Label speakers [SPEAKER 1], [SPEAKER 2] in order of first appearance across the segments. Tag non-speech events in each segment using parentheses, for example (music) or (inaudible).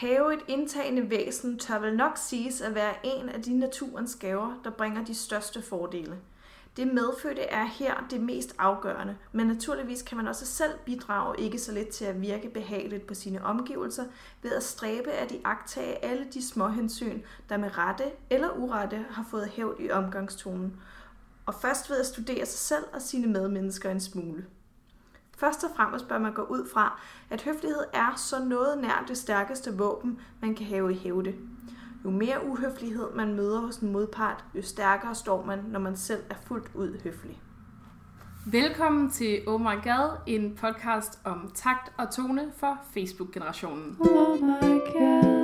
[SPEAKER 1] have et indtagende væsen tør vel nok siges at være en af de naturens gaver, der bringer de største fordele. Det medfødte er her det mest afgørende, men naturligvis kan man også selv bidrage ikke så lidt til at virke behageligt på sine omgivelser ved at stræbe at iagtage alle de små hensyn, der med rette eller urette har fået hævd i omgangstonen, og først ved at studere sig selv og sine medmennesker en smule. Først og fremmest bør man gå ud fra, at høflighed er så noget nær det stærkeste våben, man kan have i hævde. Jo mere uhøflighed man møder hos en modpart, jo stærkere står man, når man selv er fuldt ud høflig.
[SPEAKER 2] Velkommen til Oh My God, en podcast om takt og tone for Facebook-generationen.
[SPEAKER 3] Oh my god.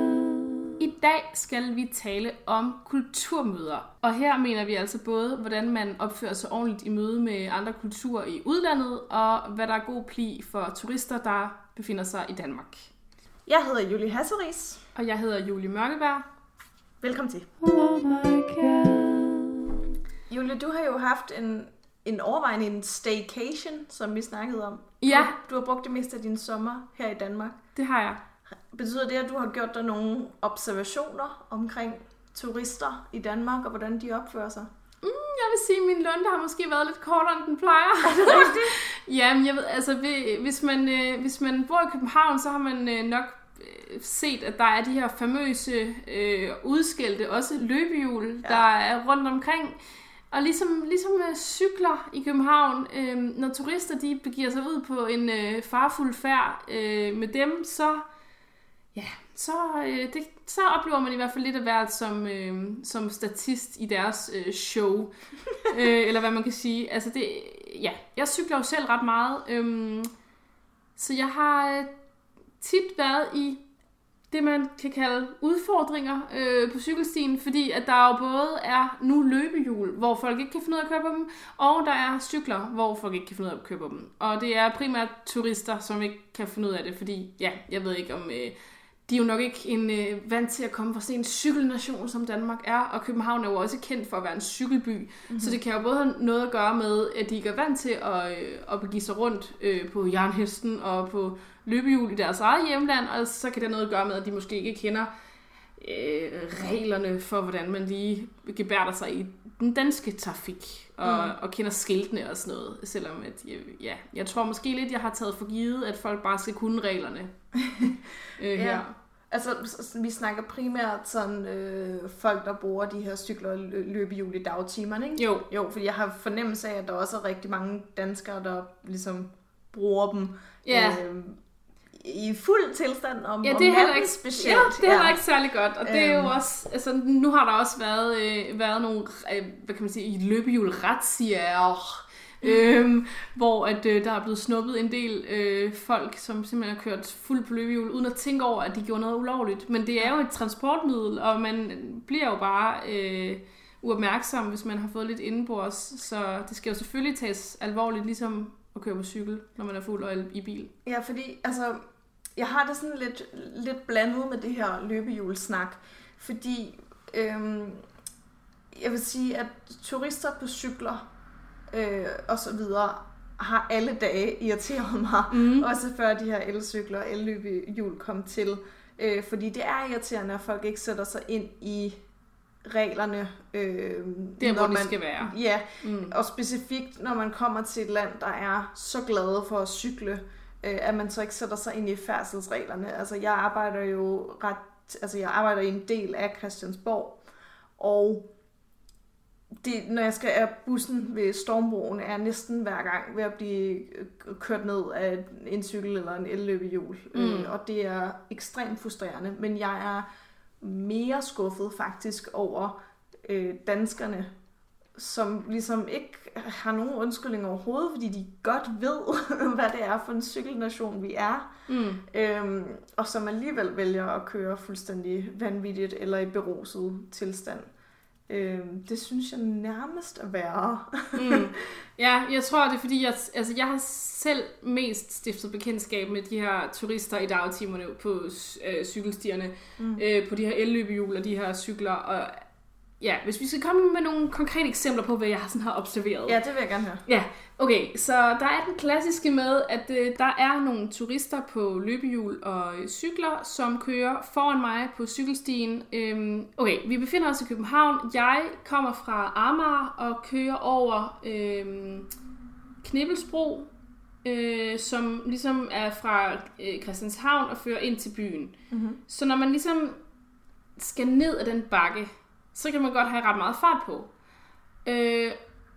[SPEAKER 2] I dag skal vi tale om kulturmøder. Og her mener vi altså både, hvordan man opfører sig ordentligt i møde med andre kulturer i udlandet, og hvad der er god pli for turister, der befinder sig i Danmark.
[SPEAKER 1] Jeg hedder Julie Hasseris.
[SPEAKER 2] Og jeg hedder Julie Mørkeberg.
[SPEAKER 1] Velkommen til.
[SPEAKER 3] Oh my god.
[SPEAKER 1] Julie, du har jo haft en, en overvejende en staycation, som vi snakkede om.
[SPEAKER 2] Ja.
[SPEAKER 1] Du, du har brugt det meste af din sommer her i Danmark.
[SPEAKER 2] Det har jeg.
[SPEAKER 1] Betyder det, at du har gjort dig nogle observationer omkring turister i Danmark, og hvordan de opfører sig?
[SPEAKER 2] Mm, jeg vil sige, at min lunde har måske været lidt kortere, end den plejer. (laughs) Jamen, jeg ved, altså, hvis man, øh, hvis man bor i København, så har man øh, nok øh, set, at der er de her famøse øh, udskældte, også løbehjul,
[SPEAKER 1] ja.
[SPEAKER 2] der er rundt omkring. Og ligesom, ligesom øh, cykler i København, øh, når turister de begiver sig ud på en øh, farfuld færd øh, med dem, så, ja, så, øh, det, så oplever man i hvert fald lidt af hvert som, øh, som statist i deres øh, show. (laughs) øh, eller hvad man kan sige. Altså det, ja, jeg cykler jo selv ret meget. Øh, så jeg har øh, tit været i det, man kan kalde udfordringer øh, på cykelstien, fordi at der jo både er nu løbehjul, hvor folk ikke kan finde ud af at køre på dem, og der er cykler, hvor folk ikke kan finde ud af at køre på dem. Og det er primært turister, som ikke kan finde ud af det, fordi, ja, jeg ved ikke om... Øh, de er jo nok ikke en øh, vant til at komme fra sådan en cykelnation, som Danmark er, og København er jo også kendt for at være en cykelby. Mm-hmm. Så det kan jo både have noget at gøre med, at de ikke er vant til at, øh, at begive sig rundt øh, på jernhesten og på løbehjul i deres eget hjemland, og så kan det have noget at gøre med, at de måske ikke kender øh, reglerne for, hvordan man lige gebærder sig i den danske trafik, og, mm. og kender skiltene og sådan noget, selvom at, jeg, ja, jeg tror måske lidt, jeg har taget for givet, at folk bare skal kunne reglerne øh, her.
[SPEAKER 1] Altså, vi snakker primært sådan øh, folk, der bruger de her cykler og lø- løbehjul i dagtimerne, ikke?
[SPEAKER 2] Jo,
[SPEAKER 1] Jo, fordi jeg har fornemmelse af, at der også er rigtig mange danskere, der ligesom bruger dem
[SPEAKER 2] Ja.
[SPEAKER 1] øh, i fuld tilstand om,
[SPEAKER 2] Ja, det er heller ikke
[SPEAKER 1] specielt.
[SPEAKER 2] Ja, det er heller ikke særlig godt. Og det er jo
[SPEAKER 1] Øhm.
[SPEAKER 2] også, altså nu har der også været, øh, været nogle, øh, hvad kan man sige, i løbehjul retssager, (laughs) øhm, hvor at, øh, der er blevet snuppet en del øh, folk, som simpelthen har kørt fuld på løbehjul, uden at tænke over, at de gjorde noget ulovligt. Men det er jo et transportmiddel, og man bliver jo bare øh, uopmærksom, hvis man har fået lidt indenbords. Så det skal jo selvfølgelig tages alvorligt, ligesom at køre på cykel, når man er fuld og i bil.
[SPEAKER 1] Ja, fordi altså, jeg har det sådan lidt, lidt blandet med det her løbehjulsnak, fordi øhm, jeg vil sige, at turister på cykler øh, og så videre har alle dage irriteret mig,
[SPEAKER 2] Mm.
[SPEAKER 1] også før de her elcykler og elløbehjul kom til, øh, fordi det er irriterende, at folk ikke sætter sig ind i reglerne. Øh,
[SPEAKER 2] Der, hvor de skal være.
[SPEAKER 1] Ja,
[SPEAKER 2] Mm.
[SPEAKER 1] og specifikt, når man kommer til et land, der er så glade for at cykle, øh, at man så ikke sætter sig ind i færdselsreglerne. Altså, jeg arbejder jo ret... Altså, jeg arbejder i en del af Christiansborg, og det, når jeg skal af bussen ved Stormbroen, er næsten hver gang ved at blive øh, kørt ned af en cykel eller en elløbehjul.
[SPEAKER 2] Mm.
[SPEAKER 1] Øh, og det er ekstremt frustrerende. Men jeg er mere skuffet faktisk over øh, danskerne, som ligesom ikke har nogen undskyldning overhovedet, fordi de godt ved, (laughs) hvad det er for en cykelnation, vi er.
[SPEAKER 2] Mm.
[SPEAKER 1] Øhm, og som alligevel vælger at køre fuldstændig vanvittigt eller i beruset tilstand. Øhm, det synes jeg nærmest er værre.
[SPEAKER 2] Mm. (laughs) Ja, jeg tror, det er fordi, jeg, altså, jeg har selv mest stiftet bekendtskab med de her turister i dagtimerne på øh, cykelstierne,
[SPEAKER 1] Mm.
[SPEAKER 2] øh, på de her elløbehjul og de her cykler, og ja, hvis vi skal komme med nogle konkrete eksempler på, hvad jeg sådan har observeret.
[SPEAKER 1] Ja, det vil jeg gerne høre.
[SPEAKER 2] Ja, okay, så der er den klassiske med, at øh, der er nogle turister på løbehjul og øh, cykler, som kører foran mig på cykelstien. Øhm, okay, vi befinder os i København. Jeg kommer fra Amager og kører over øhm, Knibbelsbro, øh, som ligesom er fra øh, Christianshavn og fører ind til byen.
[SPEAKER 1] Mm-hmm.
[SPEAKER 2] Så når man ligesom skal ned ad den bakke, så kan man godt have ret meget fart på. Øh,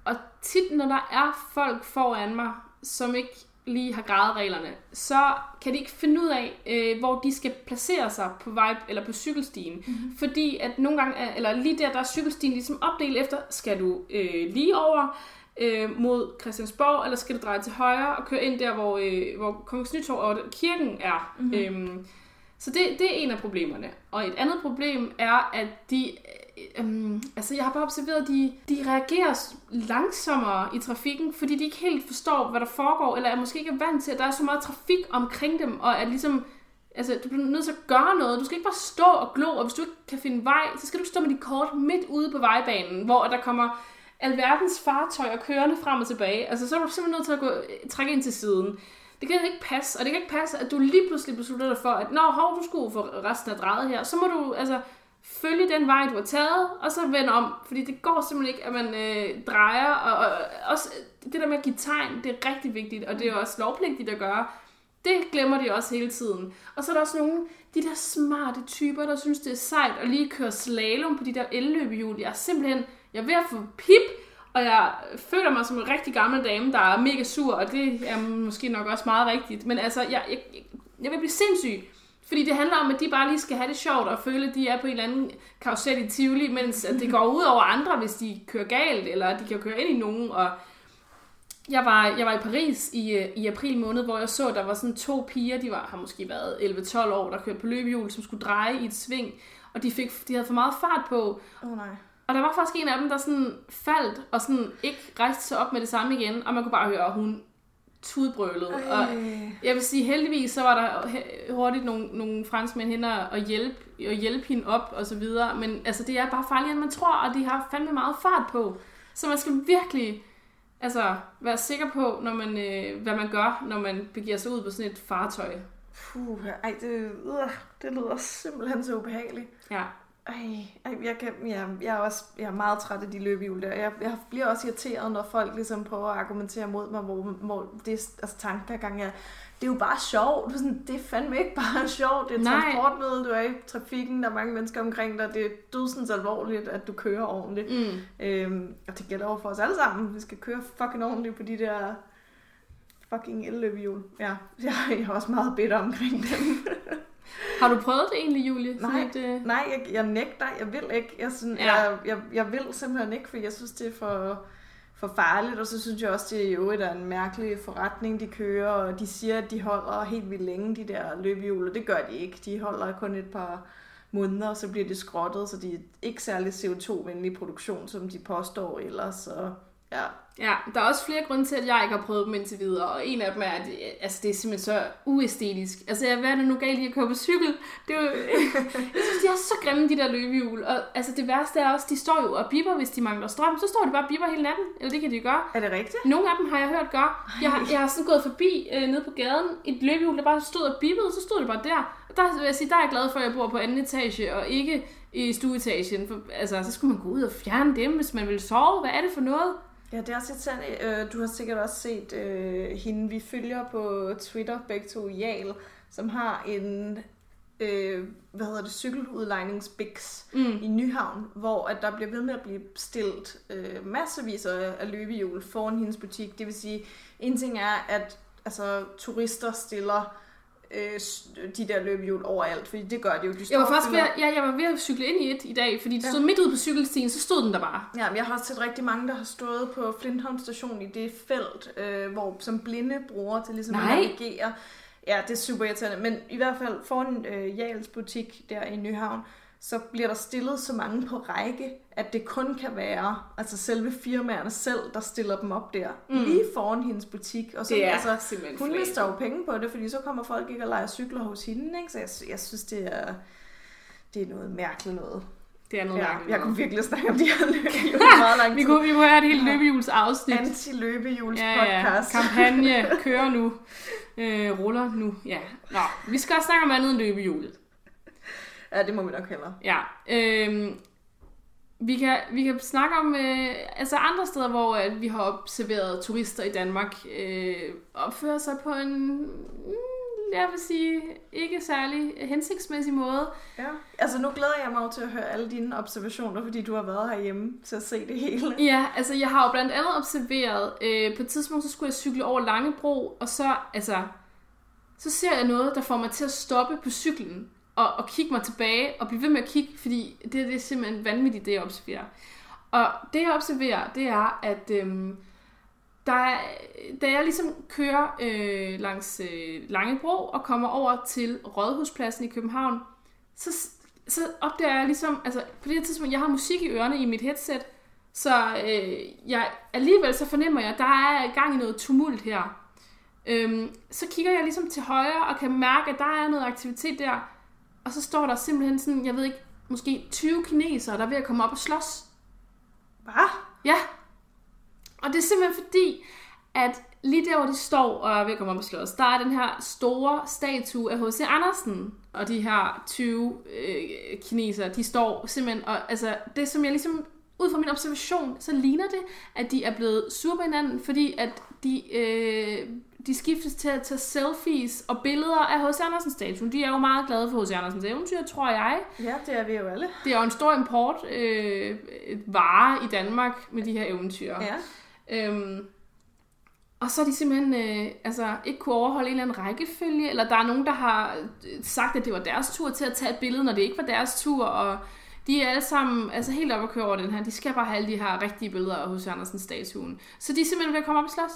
[SPEAKER 2] og tit, når der er folk foran mig, som ikke lige har gradereglerne, så kan de ikke finde ud af, øh, hvor de skal placere sig på vej eller på cykelstien. Mm-hmm. Fordi at nogle gange, er, eller lige der, der er cykelstien ligesom opdelt efter, skal du øh, lige over øh, mod Christiansborg, eller skal du dreje til højre og køre ind der, hvor, øh, hvor Kongens Nytorv og kirken er. Mm-hmm. Øhm, så det, det er en af problemerne. Og et andet problem er, at de... Øh, øhm, altså, jeg har bare observeret, at de, de reagerer langsommere i trafikken, fordi de ikke helt forstår, hvad der foregår, eller er måske ikke vant til, at der er så meget trafik omkring dem, og at ligesom... Altså, du bliver nødt til at gøre noget. Du skal ikke bare stå og glo, og hvis du ikke kan finde vej, så skal du ikke stå med dit kort midt ude på vejbanen, hvor der kommer alverdens fartøjer kørende frem og tilbage. Altså, så er du simpelthen nødt til at gå, trække ind til siden. Det kan ikke passe, og det kan ikke passe, at du lige pludselig beslutter dig for, at når hov, du skulle for resten af drejet her, så må du altså følge den vej, du har taget, og så vende om. Fordi det går simpelthen ikke, at man øh, drejer, og, og også det der med at give tegn, det er rigtig vigtigt, og det er også lovpligtigt at gøre. Det glemmer de også hele tiden. Og så er der også nogle, de der smarte typer, der synes, det er sejt at lige køre slalom på de der elløbehjul. Jeg er simpelthen, jeg er ved at få pip, og jeg føler mig som en rigtig gammel dame, der er mega sur, og det er måske nok også meget rigtigt. Men altså, jeg, jeg, jeg vil blive sindssyg. Fordi det handler om, at de bare lige skal have det sjovt og føle, at de er på en eller anden karusel i Tivoli, mens at det går ud over andre, hvis de kører galt, eller de kan køre ind i nogen. Og jeg var, jeg var i Paris i, øh, i april måned, hvor jeg så, at der var sådan to piger, de var, har måske været 11-12 år, der kørte på løbehjul, som skulle dreje i et sving, og de, fik, de havde for meget fart på,
[SPEAKER 1] oh, nej
[SPEAKER 2] og der var faktisk en af dem, der sådan faldt, og sådan ikke rejste sig op med det samme igen, og man kunne bare høre, at hun tudbrølede. Og
[SPEAKER 1] Ej.
[SPEAKER 2] jeg vil sige, heldigvis så var der hurtigt nogle, nogle franskmænd hen og og hjælpe, og hjælpe hende op og så videre. Men altså, det er bare farligere, end man tror, og de har fandme meget fart på. Så man skal virkelig altså, være sikker på, når man, øh, hvad man gør, når man begiver sig ud på sådan et fartøj.
[SPEAKER 1] Puh, ej, det, øh, det lyder simpelthen så ubehageligt.
[SPEAKER 2] Ja.
[SPEAKER 1] Ej, jeg, kan, ja, jeg, er også, jeg er meget træt af de løbehjul der. Jeg, jeg bliver også irriteret, når folk ligesom prøver at argumentere mod mig, hvor, hvor det er, altså tankegang er, det er jo bare sjovt. Det er, sådan, det er fandme ikke bare (laughs) sjovt. Det er
[SPEAKER 2] Nej.
[SPEAKER 1] transportmiddel, du er i trafikken, der er mange mennesker omkring dig. Det er dødsens alvorligt, at du kører ordentligt.
[SPEAKER 2] Mm.
[SPEAKER 1] Øhm, og det gælder over for os alle sammen. Vi skal køre fucking ordentligt på de der fucking elløbehjul. Ja, jeg, (laughs) jeg er også meget bitter omkring dem. (laughs)
[SPEAKER 2] Har du prøvet det egentlig, Julie? Sådan
[SPEAKER 1] Nej.
[SPEAKER 2] Et, øh...
[SPEAKER 1] Nej, jeg, jeg nægter. Jeg vil ikke. Jeg, synes,
[SPEAKER 2] Ja.
[SPEAKER 1] jeg, jeg, jeg vil simpelthen ikke, for jeg synes, det er for, for farligt. Og så synes jeg også, det er jo er en mærkelig forretning, de kører. Og de siger, at de holder helt vildt længe, de der løbehjul. Og det gør de ikke. De holder kun et par måneder, og så bliver de skrottet. Så de er ikke særlig CO2-venlig produktion, som de påstår ellers. Så ja,
[SPEAKER 2] Ja, der er også flere grunde til, at jeg ikke har prøvet dem indtil videre, og en af dem er, at det, altså, det er simpelthen så uæstetisk. Altså, jeg- hvad er det nu galt i at køre på cykel? Det er jo, (laughs) jeg synes, de er så grimme, de der løbehjul. Og altså, det værste er også, de står jo og bipper, hvis de mangler strøm. Så står de bare og bipper hele natten, eller det kan de jo gøre.
[SPEAKER 1] er det rigtigt?
[SPEAKER 2] Nogle af dem har jeg hørt gøre. Jeg har, jeg har sådan gået forbi øh, nede på gaden, et løbehjul, der bare stod og bippede, så stod det bare der. Og der vil jeg sige, der er jeg glad for, at jeg bor på anden etage, og ikke i stueetagen. For, altså, så skulle man gå ud og fjerne dem, hvis man ville sove. Hvad er det for noget?
[SPEAKER 1] Ja, det er også irriterende. Øh, Du har sikkert også set øh, hende, vi følger på Twitter, begge to Jal, som har en, øh, hvad hedder det, cykeludlejningsbiks
[SPEAKER 2] Mm.
[SPEAKER 1] i Nyhavn, hvor at der bliver ved med at blive stillet øh, masservis af, af løbehjul foran hendes butik. Det vil sige, en ting er, at altså, turister stiller øh, de der løbehjul overalt, fordi det gør de jo. De
[SPEAKER 2] Jeg var faktisk ved, ja, jeg var ved at cykle ind i et i dag, fordi det
[SPEAKER 1] Ja.
[SPEAKER 2] stod midt ude på cykelstien, så stod den der bare.
[SPEAKER 1] Ja, men jeg har også set rigtig mange, der har stået på Flintholm station i det felt, øh, hvor som blinde bruger til ligesom
[SPEAKER 2] Nej.
[SPEAKER 1] at navigere. Ja, det er super irriterende. Men i hvert fald foran øh, Jals butik der i Nyhavn, så bliver der stillet så mange på række, at det kun kan være altså selve firmaerne selv, der stiller dem op der.
[SPEAKER 2] Mm.
[SPEAKER 1] Lige foran hendes butik. Og så,
[SPEAKER 2] Det er
[SPEAKER 1] altså,
[SPEAKER 2] simpelthen
[SPEAKER 1] hun mister jo penge på det, fordi så kommer folk ikke og leger cykler hos hende. Ikke? Så jeg, jeg synes, det er, det er noget mærkeligt noget.
[SPEAKER 2] Det er noget
[SPEAKER 1] Ja,
[SPEAKER 2] mærkeligt
[SPEAKER 1] jeg kunne virkelig snakke om de her løbehjul (laughs) meget lang
[SPEAKER 2] Vi
[SPEAKER 1] tid.
[SPEAKER 2] kunne, vi kunne have et helt
[SPEAKER 1] Ja.
[SPEAKER 2] løbehjulsafsnit.
[SPEAKER 1] Anti-løbejuls
[SPEAKER 2] Ja, ja.
[SPEAKER 1] podcast.
[SPEAKER 2] Kampagne (laughs) kører nu. Øh, ruller nu. Ja. Nå, vi skal også snakke om andet end løbehjulet.
[SPEAKER 1] Ja, det må vi nok hellere.
[SPEAKER 2] Ja. Øhm, vi, kan, vi kan snakke om øh, altså andre steder, hvor at vi har observeret turister i Danmark øh, opføre sig på en, mm, jeg vil sige, ikke særlig hensigtsmæssig måde.
[SPEAKER 1] Ja. Altså, nu glæder jeg mig jo til at høre alle dine observationer, fordi du har været herhjemme til at se det hele.
[SPEAKER 2] Ja, altså jeg har jo blandt andet observeret, øh, på et tidspunkt så skulle jeg cykle over Langebro, og så, altså, så ser jeg noget, der får mig til at stoppe på cyklen, og, og kigge mig tilbage, og blive ved med at kigge, fordi det, det er simpelthen vanvittigt, det jeg observerer. Og det jeg observerer, det er, at øhm, der er, da jeg ligesom kører øh, langs øh, Langebro og kommer over til Rådhuspladsen i København, så, så opdager jeg ligesom, altså på det her tidspunkt, jeg har musik i ørerne i mit headset, så øh, jeg, alligevel så fornemmer jeg, at der er gang i noget tumult her. Øhm, så kigger jeg ligesom til højre og kan mærke, at der er noget aktivitet der. Og så står der simpelthen sådan, jeg ved ikke, måske 20 kinesere, der er ved at komme op og slås.
[SPEAKER 1] Hvad?
[SPEAKER 2] Ja. Og det er simpelthen fordi, at lige der, hvor de står og er ved at komme op og slås, der er den her store statue af H.C. Andersen. Og de her 20 øh, kinesere, de står simpelthen, og altså, det som jeg ligesom, ud fra min observation, så ligner det, at de er blevet sure på hinanden, fordi at de, øh, de skiftes til at tage selfies og billeder af H.C. Andersen-statuen. De er jo meget glade for H.C. Andersens eventyr, tror jeg.
[SPEAKER 1] Ja, det er vi jo alle.
[SPEAKER 2] Det er jo en stor import øh, vare i Danmark med de her eventyr.
[SPEAKER 1] Ja.
[SPEAKER 2] Øhm, og så er de simpelthen øh, altså, ikke kunne overholde en eller anden rækkefølge, eller der er nogen, der har øh, sagt, at det var deres tur til at tage et billede, når det ikke var deres tur, og de er alle sammen altså, helt oppe at køre over den her. De skal bare have alle de her rigtige billeder af H.C. Andersen-statuen. Så de er simpelthen ved at komme op og slås.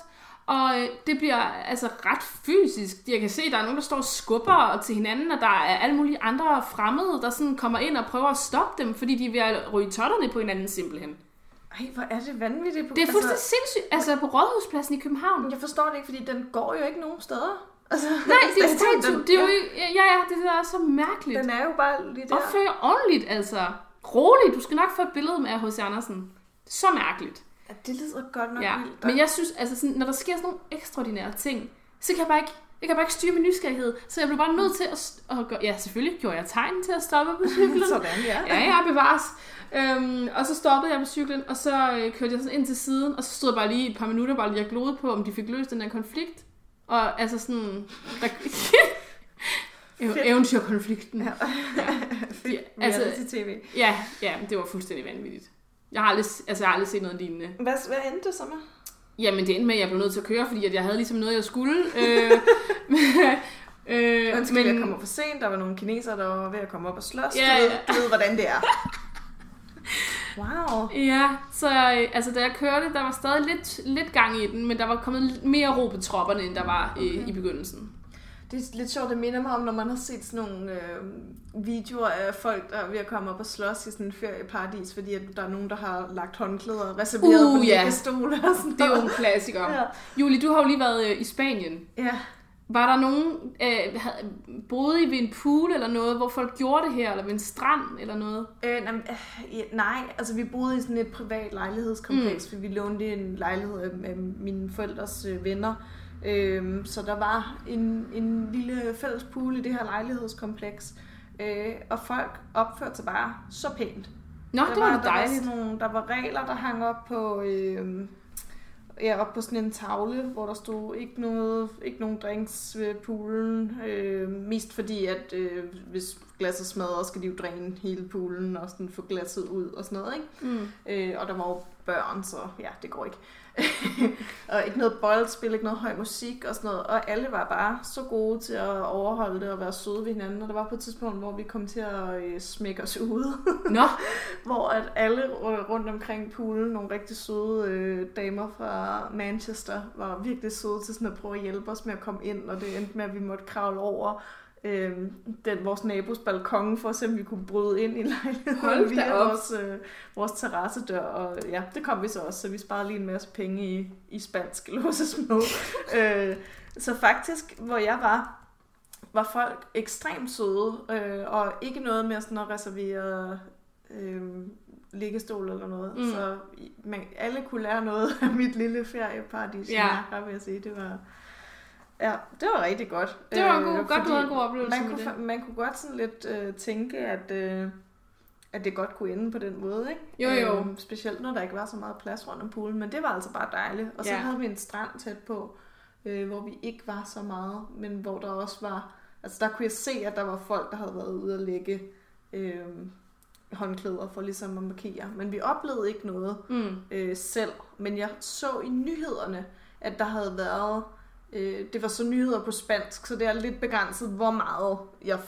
[SPEAKER 2] Og øh, det bliver altså ret fysisk. Jeg kan se, at der er nogen, der står og skubber til hinanden, og der er alle mulige andre fremmede, der sådan kommer ind og prøver at stoppe dem, fordi de er ved at ryge totterne på hinanden simpelthen.
[SPEAKER 1] Ej, hvor er det vanvittigt.
[SPEAKER 2] Det er fuldstændig sindssygt. Altså på Rådhuspladsen i København.
[SPEAKER 1] Jeg forstår det ikke, fordi den går jo ikke nogen steder. Altså, (laughs)
[SPEAKER 2] Nej, det er (laughs) statue. Det er jo ikke... Ja, ja, det er så mærkeligt.
[SPEAKER 1] Den er jo bare lige der.
[SPEAKER 2] Opfør ordentligt, altså. Roligt, du skal nok få et billede med H.C. Andersen. Så mærkeligt.
[SPEAKER 1] Ja, det lyder godt nok
[SPEAKER 2] Ja.
[SPEAKER 1] vildt.
[SPEAKER 2] Men jeg synes, altså sådan, når der sker sådan nogle ekstraordinære ting, så kan jeg bare ikke, jeg kan bare ikke styre min nysgerrighed. Så jeg blev bare nødt til at... at gøre, ja, selvfølgelig gjorde jeg tegn til at stoppe på cyklen. (laughs)
[SPEAKER 1] Sådan, ja.
[SPEAKER 2] Ja, ja, bevares. Øhm, og så stoppede jeg på cyklen, og så øh, kørte jeg sådan ind til siden, og så stod jeg bare lige et par minutter, bare lige og glodede på, om de fik løst den her konflikt. Og altså sådan... Der, (laughs) Ev- eventyrkonflikten.
[SPEAKER 1] Ja.
[SPEAKER 2] Ja, (laughs) altså,
[SPEAKER 1] Reality-tv.
[SPEAKER 2] ja, ja, det var fuldstændig vanvittigt. Jeg har aldrig, altså, jeg har aldrig set noget lignende.
[SPEAKER 1] Hvad, hvad endte det så med?
[SPEAKER 2] Jamen, det endte med, at jeg blev nødt til at køre, fordi at jeg havde ligesom noget, jeg skulle. (laughs) Øh, (laughs) øh,
[SPEAKER 1] Undskyld, jeg kommer for sent. Der var nogle kinesere, der var ved at komme op og slås.
[SPEAKER 2] Ja,
[SPEAKER 1] du, ved, du ved, hvordan det er. (laughs) Wow.
[SPEAKER 2] Ja, så øh, altså, da jeg kørte, der var stadig lidt, lidt gang i den, men der var kommet mere ro på tropperne, end der var øh,
[SPEAKER 1] Okay.
[SPEAKER 2] i begyndelsen.
[SPEAKER 1] Det er lidt sjovt, det minder mig om, når man har set sådan nogle øh, videoer af folk, der er ved at komme op og slås i sådan en ferieparadis, fordi at der er nogen, der har lagt håndklæder reserveret
[SPEAKER 2] Uh,
[SPEAKER 1] på
[SPEAKER 2] ja.
[SPEAKER 1] liggestole og sådan
[SPEAKER 2] Det er jo en klassiker.
[SPEAKER 1] Ja.
[SPEAKER 2] Julie, du har jo lige været øh, i Spanien.
[SPEAKER 1] ja.
[SPEAKER 2] Var der nogen, øh, havde, boede I ved en pool eller noget, hvor folk gjorde det her, eller ved en strand eller noget?
[SPEAKER 1] Øh, nej, øh, nej, altså vi boede i sådan et privat lejlighedskompleks, mm. for vi lånte en lejlighed af, af mine forældres øh, venner. Øhm, så der var en, en lille fælles pool i det her lejlighedskompleks. Øh, og folk opførte sig bare så pænt.
[SPEAKER 2] Nå,
[SPEAKER 1] der
[SPEAKER 2] det var,
[SPEAKER 1] var,
[SPEAKER 2] da
[SPEAKER 1] der var,
[SPEAKER 2] dejligt.
[SPEAKER 1] nogle, der var regler, der hang op på, øh, ja, op på sådan en tavle, hvor der stod ikke, noget, ikke nogen drinks ved poolen. Øh, mest fordi, at øh, hvis glasset smadrer, skal de jo dræne hele poolen og sådan få glasset ud og sådan noget. Ikke?
[SPEAKER 2] Mm.
[SPEAKER 1] Øh, og der var jo børn, så ja, det går ikke. (laughs) og ikke noget boldspil, ikke noget høj musik og sådan noget. Og alle var bare så gode til at overholde det og være søde ved hinanden. Og der var på et tidspunkt, hvor vi kom til at øh, smække os ud.
[SPEAKER 2] Nå, (laughs)
[SPEAKER 1] hvor at alle rundt omkring poolen, nogle rigtig søde øh, damer fra Manchester, var virkelig søde til sådan at prøve at hjælpe os med at komme ind. Og det endte med, at vi måtte kravle over øh, den, vores nabos balkon, for at se, om vi kunne bryde ind i lejligheden
[SPEAKER 2] Hold
[SPEAKER 1] via
[SPEAKER 2] op.
[SPEAKER 1] vores, øh, vores terrassedør. Og ja, det kom vi så også, så vi sparede lige en masse penge i, i spansk låsesmå. (laughs) øh, så faktisk, hvor jeg var, var folk ekstremt søde, øh, og ikke noget med sådan at reservere øh, liggestol eller noget.
[SPEAKER 2] Mm.
[SPEAKER 1] Så man, alle kunne lære noget af mit lille ferieparadis,
[SPEAKER 2] ja.
[SPEAKER 1] jeg vil jeg sige. Det var, ja, det var rigtig godt.
[SPEAKER 2] Det var en god,
[SPEAKER 1] Øh,
[SPEAKER 2] godt, du havde en god oplevelse
[SPEAKER 1] man kunne,
[SPEAKER 2] det.
[SPEAKER 1] man kunne godt sådan lidt øh, tænke, at, øh, at det godt kunne ende på den måde, ikke?
[SPEAKER 2] Jo, jo.
[SPEAKER 1] Øhm, specielt når der ikke var så meget plads rundt om poolen, men det var altså bare dejligt. Og så
[SPEAKER 2] ja.
[SPEAKER 1] havde vi en strand tæt på, øh, hvor vi ikke var så meget, men hvor der også var... Altså der kunne jeg se, at der var folk, der havde været ude og lægge øh, håndklæder for ligesom at markere. Men vi oplevede ikke noget
[SPEAKER 2] Mm.
[SPEAKER 1] øh, selv. Men jeg så i nyhederne, at der havde været... Øh, det var så nyheder på spansk, så det er lidt begrænset, hvor meget jeg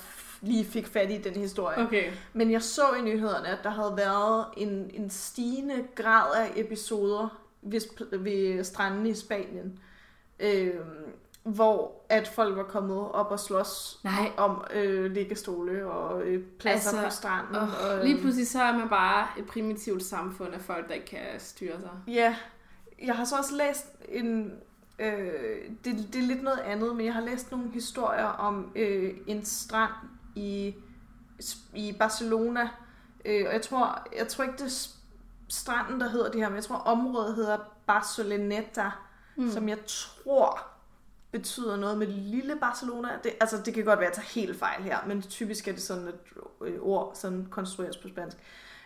[SPEAKER 1] lige fik fat i den historie.
[SPEAKER 2] Okay.
[SPEAKER 1] Men jeg så i nyhederne, at der havde været en, en stigende grad af episoder ved, ved stranden i Spanien, øh, hvor at folk var kommet op og slås
[SPEAKER 2] Nej.
[SPEAKER 1] om øh, liggestole og øh, pladser
[SPEAKER 2] Altså,
[SPEAKER 1] på stranden.
[SPEAKER 2] Og
[SPEAKER 1] og,
[SPEAKER 2] lige pludselig så er man bare et primitivt samfund af folk, der ikke kan styre sig.
[SPEAKER 1] Ja, jeg har så også læst en... Øh, det, det er lidt noget andet, men jeg har læst nogle historier om øh, en strand i, i Barcelona. Øh, og jeg tror, jeg tror ikke, det er stranden, der hedder det her, men jeg tror, området hedder Barceloneta, mm. som jeg tror betyder noget med lille Barcelona. Det, altså, det kan godt være, at jeg tager helt fejl her, men typisk er det sådan, at øh, ord sådan konstrueres på spansk.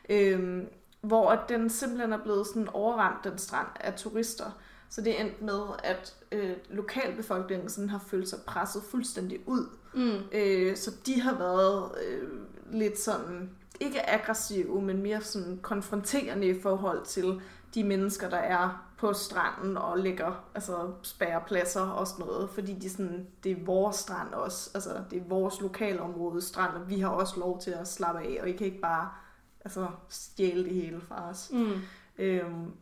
[SPEAKER 1] Øhm, hvor at den simpelthen er blevet sådan overrendt, den strand, af turister. Så det er endt med, at øh, lokalbefolkningen sådan har følt sig presset fuldstændig ud.
[SPEAKER 2] Mm.
[SPEAKER 1] Øh, så de har været øh, lidt sådan, ikke aggressive, men mere sådan konfronterende i forhold til de mennesker, der er på stranden og ligger, altså spærrer pladser og sådan noget, fordi de sådan, det er vores strand også, altså det er vores lokalområde strand, og vi har også lov til at slappe af, og I kan ikke bare altså, stjæle det hele fra os.
[SPEAKER 2] Mm.
[SPEAKER 1] Øhm,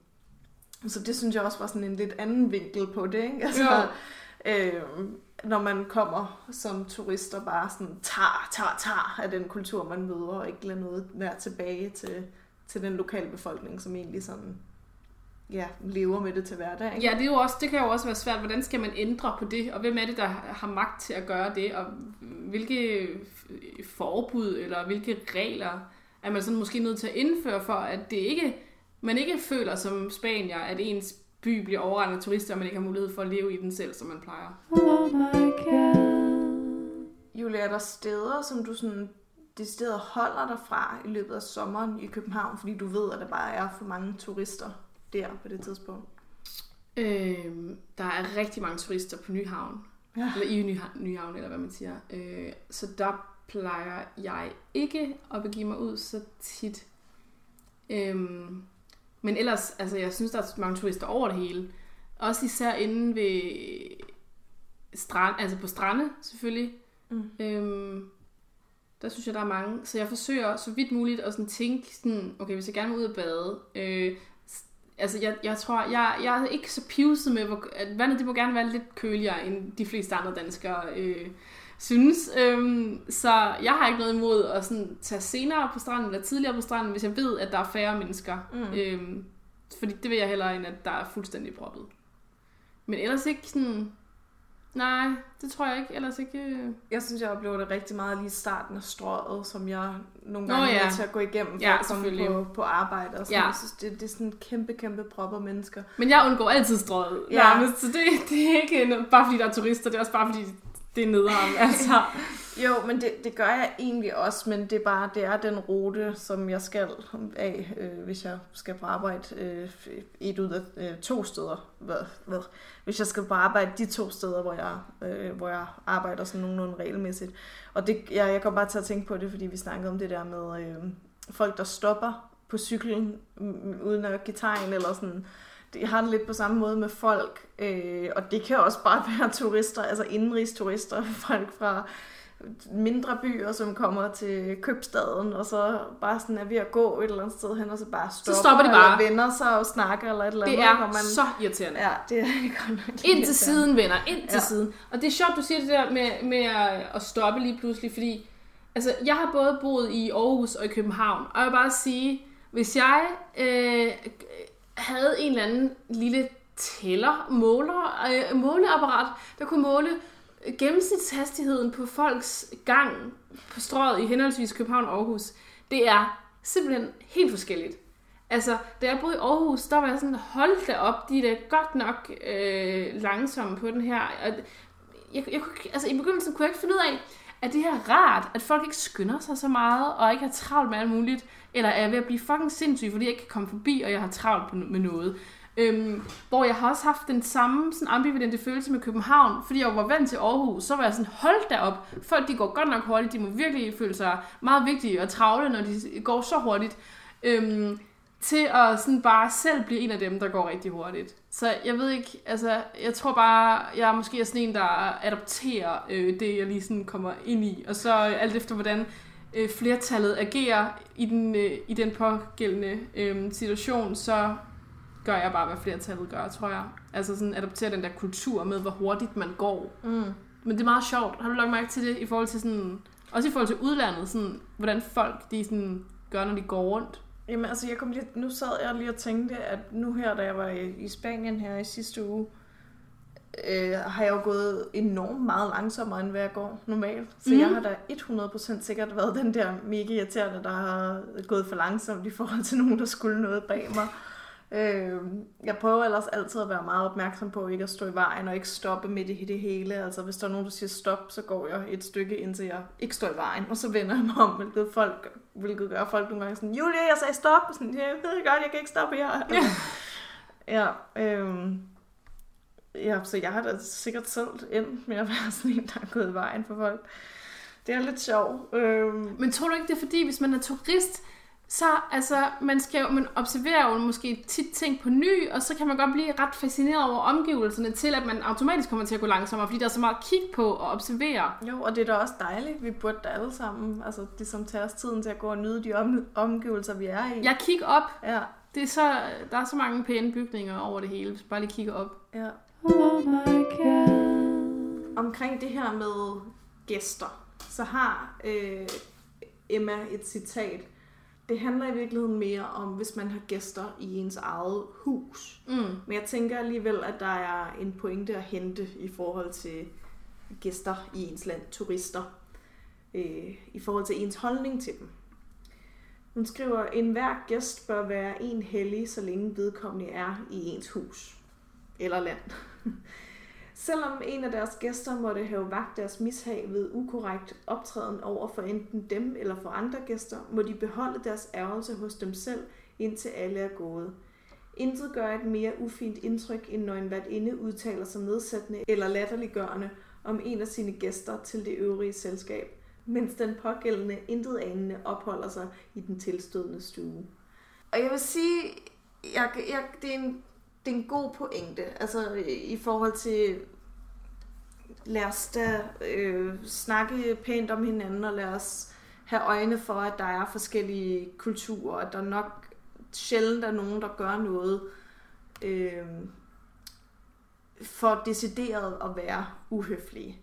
[SPEAKER 1] så det synes jeg også var sådan en lidt anden vinkel på det, ikke? Altså,
[SPEAKER 2] Jo.
[SPEAKER 1] øhm, når man kommer som turist og bare sådan tager, tager, tager af den kultur, man møder, og ikke lader noget være tilbage til, til den lokale befolkning, som egentlig sådan, ja, lever med det til hverdag. Ikke?
[SPEAKER 2] Ja, det, er jo også, det kan jo også være svært. Hvordan skal man ændre på det? Og hvem er det, der har magt til at gøre det? Og hvilke forbud eller hvilke regler er man sådan måske nødt til at indføre for, at det ikke, man ikke føler som spanier, at ens by bliver overrendt af turister, og man ikke har mulighed for at leve i den selv, som man plejer.
[SPEAKER 3] Oh my god.
[SPEAKER 1] Julia, er der steder, som du sådan decideret holder dig fra i løbet af sommeren i København, fordi du ved, at der bare er for mange turister der på det tidspunkt?
[SPEAKER 2] Øhm, der er rigtig mange turister på Nyhavn.
[SPEAKER 1] Ja.
[SPEAKER 2] Eller i Nyhavn, Nyhavn, eller hvad man siger. Øh, så der plejer jeg ikke at begive mig ud så tit. Øhm, men ellers, altså jeg synes, der er mange turister over det hele. Også især inde ved strand, altså på strande selvfølgelig.
[SPEAKER 1] Mm.
[SPEAKER 2] Øhm, der synes jeg, der er mange. Så jeg forsøger så vidt muligt at sådan tænke sådan, okay, hvis jeg gerne vil ud og bade, øh, altså jeg, jeg tror, jeg, jeg er ikke så pivet med, hvor, at vandet det må gerne være lidt køligere, end de fleste andre danskere øh, synes. Øhm, så jeg har ikke noget imod at sådan, tage senere på stranden, eller tidligere på stranden, hvis jeg ved, at der er færre mennesker.
[SPEAKER 1] Mm.
[SPEAKER 2] Øhm, fordi det vil jeg hellere, end at der er fuldstændig proppet. Men ellers ikke sådan... Nej, det tror jeg ikke. Ellers ikke... øh,
[SPEAKER 1] Jeg synes, jeg oplever det rigtig meget lige i starten af strøget, som jeg nogle
[SPEAKER 2] Nå,
[SPEAKER 1] gange
[SPEAKER 2] ja.
[SPEAKER 1] er til at gå igennem for
[SPEAKER 2] Ja,
[SPEAKER 1] at komme på, på arbejde. Og sådan.
[SPEAKER 2] Ja.
[SPEAKER 1] Jeg synes, det, det er sådan kæmpe, kæmpe prop af mennesker.
[SPEAKER 2] Men jeg undgår altid strøget.
[SPEAKER 1] Ja.
[SPEAKER 2] Nærmest, så det, det er ikke bare fordi der er turister, det er også bare fordi det er nederen. (laughs) Altså.
[SPEAKER 1] Jo, men det, det gør jeg egentlig også, men det er bare det er den rute, som jeg skal af, øh, hvis jeg skal på arbejde øh, et ud af øh, to steder. Hvad, hvad? Hvis jeg skal på arbejde de to steder, hvor jeg, øh, hvor jeg arbejder sådan nogenlunde regelmæssigt. Og det, jeg, jeg kommer bare til at tænke på det, fordi vi snakkede om det der med øh, folk, der stopper på cyklen uden at give tegn eller sådan. Det har det lidt på samme måde med folk, øh, og det kan også bare (laughs) være turister, altså indenrigsturister, folk fra mindre byer, som kommer til købstaden, og så bare sådan er ved at gå et eller andet sted hen, og så bare stopper,
[SPEAKER 2] stopper de bare.
[SPEAKER 1] eller vender sig og snakker, eller et eller andet.
[SPEAKER 2] Det er
[SPEAKER 1] hvor man,
[SPEAKER 2] så irriterende.
[SPEAKER 1] Ja, det er (laughs) godt nok
[SPEAKER 2] Ind til siden, venner. Ind til
[SPEAKER 1] Ja.
[SPEAKER 2] siden. Og det er sjovt, du siger det der med, med at, at stoppe lige pludselig, fordi altså, jeg har både boet i Aarhus og i København, og jeg vil bare sige, hvis jeg øh, havde en eller anden lille tæller, måler, øh, måleapparat, der kunne måle øh, gennemsnitshastigheden på folks gang på strøget i henholdsvis København og Aarhus, det er simpelthen helt forskelligt. Altså, da jeg boede i Aarhus, der var jeg sådan, hold da op, de er da godt nok øh, langsomme på den her. Og jeg, jeg, kunne, altså, I begyndelsen kunne jeg ikke finde ud af, at det her er rart, at folk ikke skynder sig så meget, og ikke har travlt med alt muligt, eller er jeg ved at blive fucking sindssyg, fordi jeg ikke kan komme forbi, og jeg har travlt på- med noget. Øhm, hvor jeg har også haft den samme sådan ambivalente følelse med København, fordi jeg var vant til Aarhus, så var jeg sådan, hold da op, folk de går godt nok hurtigt, de må virkelig føle sig meget vigtige og travle, når de går så hurtigt. Øhm, til at sådan bare selv blive en af dem, der går rigtig hurtigt. Så jeg ved ikke, altså, jeg tror bare, jeg er måske sådan en, der adopterer øh, det, jeg lige sådan kommer ind i. Og så alt efter, hvordan øh, flertallet agerer i den, øh, i den pågældende øh, situation, så gør jeg bare, hvad flertallet gør, tror jeg. Altså sådan adoptere den der kultur med, hvor hurtigt man går.
[SPEAKER 1] Mm.
[SPEAKER 2] Men det er meget sjovt. Har du lagt mærke til det i forhold til sådan, også i forhold til udlandet, sådan, hvordan folk de sådan gør, når de går rundt?
[SPEAKER 1] Jamen altså, jeg kom lige, nu sad jeg lige og tænkte, at nu her, da jeg var i, i Spanien her i sidste uge, øh, har jeg jo gået enormt meget langsommere, end hvad jeg går normalt. Så mm. jeg har da 100% sikkert været den der mega irriterende, der har gået for langsomt i forhold til nogen, der skulle noget bag mig. Øh, jeg prøver ellers altid at være meget opmærksom på ikke at stå i vejen og ikke stoppe midt i det hele. Altså hvis der er nogen, der siger stop, så går jeg et stykke indtil jeg ikke står i vejen, og så vender jeg mig om, hvilket, folk, hvilket gør folk nogle gange sådan, Julia, jeg sagde stop. Sådan, jeg ved godt, jeg kan ikke stoppe her.
[SPEAKER 2] Ja. (laughs)
[SPEAKER 1] ja, øhm, ja, så jeg har da sikkert selv endt med at være (laughs) sådan en, der er gået i vejen for folk. Det er lidt sjovt. Øhm,
[SPEAKER 2] Men tror du ikke, det er fordi, hvis man er turist, så altså, man, skal jo, man observerer jo måske tit ting på ny, og så kan man godt blive ret fascineret over omgivelserne til, at man automatisk kommer til at gå langsommere, fordi der er så meget at kigge på og observere.
[SPEAKER 1] Jo, og det er da også dejligt. Vi burde da alle sammen, altså ligesom tage os tiden til at gå og nyde de om, omgivelser, vi er i.
[SPEAKER 2] Jeg kigger op.
[SPEAKER 1] Ja,
[SPEAKER 2] Det er så, der er så mange pæne bygninger over det hele, hvis bare lige kigger op.
[SPEAKER 1] ja.
[SPEAKER 3] Oh my god.
[SPEAKER 1] Omkring det her med gæster, så har øh, Emma et citat. Det handler i virkeligheden mere om, hvis man har gæster i ens eget hus.
[SPEAKER 2] Mm.
[SPEAKER 1] Men jeg tænker alligevel, at der er en pointe at hente i forhold til gæster i ens land, turister, øh, i forhold til ens holdning til dem. Hun skriver, en hver gæst bør være en hellig, så længe vedkommende er i ens hus eller land. (laughs) Selvom en af deres gæster måtte have vagt deres mishag ved ukorrekt optræden over for enten dem eller for andre gæster, må de beholde deres ærgelse hos dem selv, indtil alle er gået. Intet gør et mere ufint indtryk, end når en værtinde udtaler sig nedsættende eller latterliggørende om en af sine gæster til det øvrige selskab, mens den pågældende intet anende opholder sig i den tilstødende stue. Og jeg vil sige, jeg, jeg, det, er en, det er en god pointe, altså i forhold til, lad os da øh, snakke pænt om hinanden, og lad os have øjne for, at der er forskellige kulturer, og at der nok sjældent er nogen, der gør noget øh, for decideret at være uhøflige.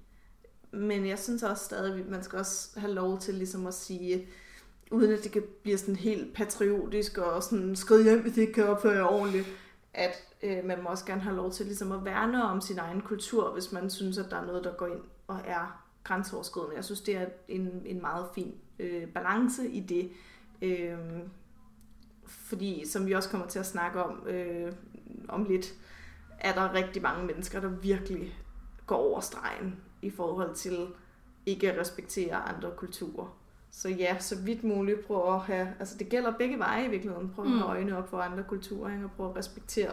[SPEAKER 1] Men jeg synes også stadig, at man skal også have lov til ligesom at sige, uden at det kan blive sådan helt patriotisk og sådan skrid hjem, hvis det ikke kan opføre jer ordentligt, at øh, man må også gerne have lov til ligesom at værne om sin egen kultur, hvis man synes, at der er noget, der går ind og er grænseoverskridende. Jeg synes, det er en, en meget fin øh, balance i det. Øh, fordi, som vi også kommer til at snakke om øh, om lidt, er der rigtig mange mennesker, der virkelig går over stregen i forhold til ikke at respektere andre kulturer. Så ja, så vidt muligt prøv at have, altså det gælder begge veje i virkeligheden, prøv at have
[SPEAKER 2] Mm.
[SPEAKER 1] øjne op for andre kulturer, ikke? og prøv at respektere,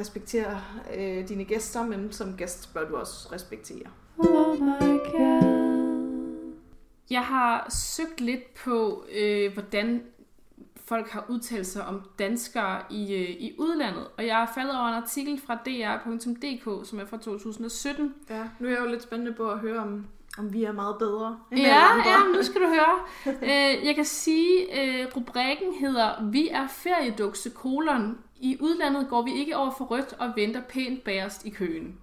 [SPEAKER 1] respektere øh, dine gæster, men som gæst bør du også respektere.
[SPEAKER 3] Oh my god.
[SPEAKER 2] Jeg har søgt lidt på, øh, hvordan folk har udtalt sig om danskere i, øh, i udlandet, og jeg er faldet over en artikel fra dr.dk, som er fra 2017,
[SPEAKER 1] Ja, nu er jeg jo lidt spændende på at høre, om, om vi er meget bedre end
[SPEAKER 2] Ja,
[SPEAKER 1] andre.
[SPEAKER 2] ja, nu skal du høre. (laughs) Øh, jeg kan sige, øh, rubrikken hedder Vi er feriedukse kolon. I udlandet går vi ikke over for rødt og venter pænt bagerst i køen.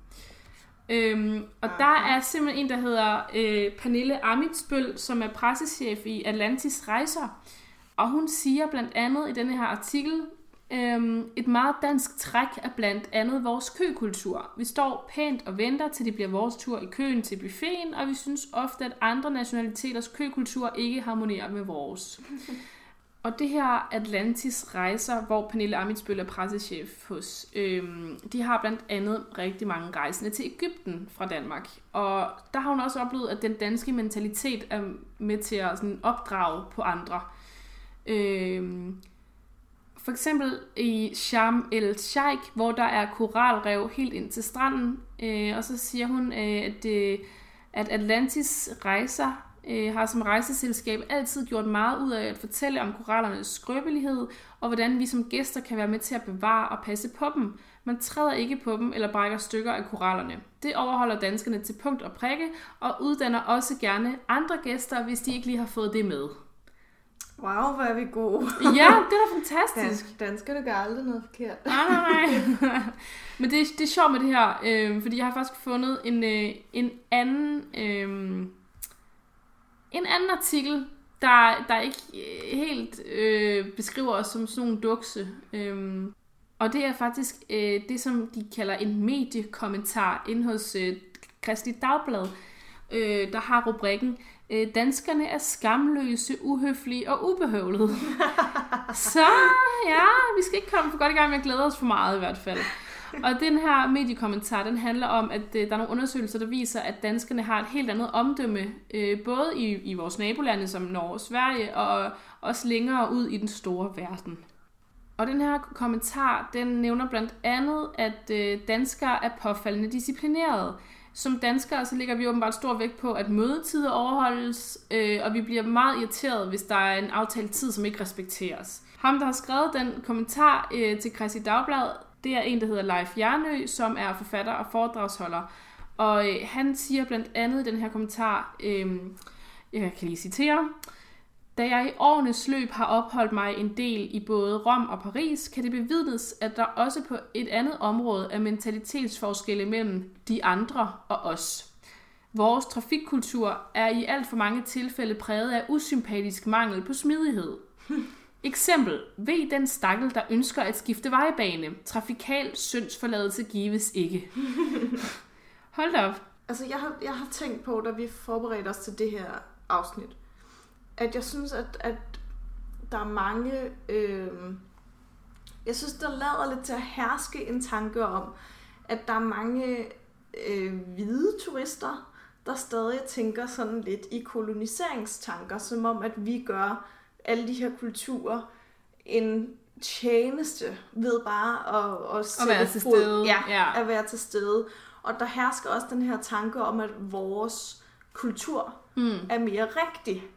[SPEAKER 2] Øhm, og der er simpelthen en, der hedder øh, Pernille Amitsbøl, som er pressechef i Atlantis Rejser. Og hun siger blandt andet i denne her artikel, øhm, et meget dansk træk er blandt andet vores køkultur. Vi står pænt og venter, til det bliver vores tur i køen til buffeten, og vi synes ofte, at andre nationaliteters køkultur ikke harmonerer med vores. (laughs) Og det her Atlantis rejser, hvor Pernille Amitsbøl er pressechef hos, øhm, de har blandt andet rigtig mange rejsende til Ægypten fra Danmark. Og der har hun også oplevet, at den danske mentalitet er med til at sådan, opdrage på andre. Øhm, for eksempel i Sharm el Sheikh, hvor der er koralrev helt ind til stranden. Øh, og så siger hun, øh, at, øh, at Atlantis rejser øh, har som rejseselskab altid gjort meget ud af at fortælle om korallernes skrøbelighed, og hvordan vi som gæster kan være med til at bevare og passe på dem. Man træder ikke på dem eller brækker stykker af korallerne. Det overholder danskerne til punkt og prikke, og uddanner også gerne andre gæster, hvis de ikke lige har fået det med.
[SPEAKER 1] Wow, hvor er vi gode.
[SPEAKER 2] Ja, det er da fantastisk.
[SPEAKER 1] Danskerne gør aldrig noget forkert.
[SPEAKER 2] Nej, nej, nej. (laughs) Men det, det er sjovt med det her, øh, fordi jeg har faktisk fundet en, øh, en anden... Øh, en anden artikel, der, der ikke øh, helt øh, beskriver os som sådan nogle dukse. Øhm, og det er faktisk øh, det, som de kalder en mediekommentar inde hos øh, Kristi Dagblad, øh, der har rubrikken øh, Danskerne er skamløse, uhøflige og ubehøvlede. (laughs) Så ja, vi skal ikke komme for godt i gang med at glæde os for meget i hvert fald. Og den her mediekommentar, den handler om, at øh, der er nogle undersøgelser, der viser, at danskerne har et helt andet omdømme, øh, både i, i vores nabolande som Norge og Sverige, og også længere ud i den store verden. Og den her kommentar, den nævner blandt andet, at øh, danskere er påfaldende disciplinerede. Som danskere, så lægger vi åbenbart stor vægt på, at mødetider overholdes, øh, og vi bliver meget irriteret, hvis der er en aftalt tid, som ikke respekteres. Ham, der har skrevet den kommentar øh, til Christi Dagblad, det er en, der hedder Leif Jernø, som er forfatter og foredragsholder. Og øh, han siger blandt andet i den her kommentar, øh, jeg kan lige citere, da jeg i årenes løb har opholdt mig en del i både Rom og Paris, kan det bevidnes, at der også på et andet område er mentalitetsforskelle mellem de andre og os. Vores trafikkultur er i alt for mange tilfælde præget af usympatisk mangel på smidighed. Eksempel. Ved den stakkel, der ønsker at skifte vejbane. Trafikal syndsforladelse gives ikke. Hold op.
[SPEAKER 1] Altså, jeg har, jeg har tænkt på, da vi forberedte os til det her afsnit, at jeg synes, at, at der er mange... Øh, jeg synes, der lader lidt til at herske en tanke om, at der er mange øh, hvide turister, der stadig tænker sådan lidt i koloniseringstanker, som om, at vi gør alle de her kulturer en tjeneste ved bare at, at, sætte
[SPEAKER 2] være til
[SPEAKER 1] fod-
[SPEAKER 2] stede.
[SPEAKER 1] Ja,
[SPEAKER 2] Ja.
[SPEAKER 1] at være til stede. Og der hersker også den her tanke om, at vores kultur
[SPEAKER 2] Mm.
[SPEAKER 1] er mere rigtig.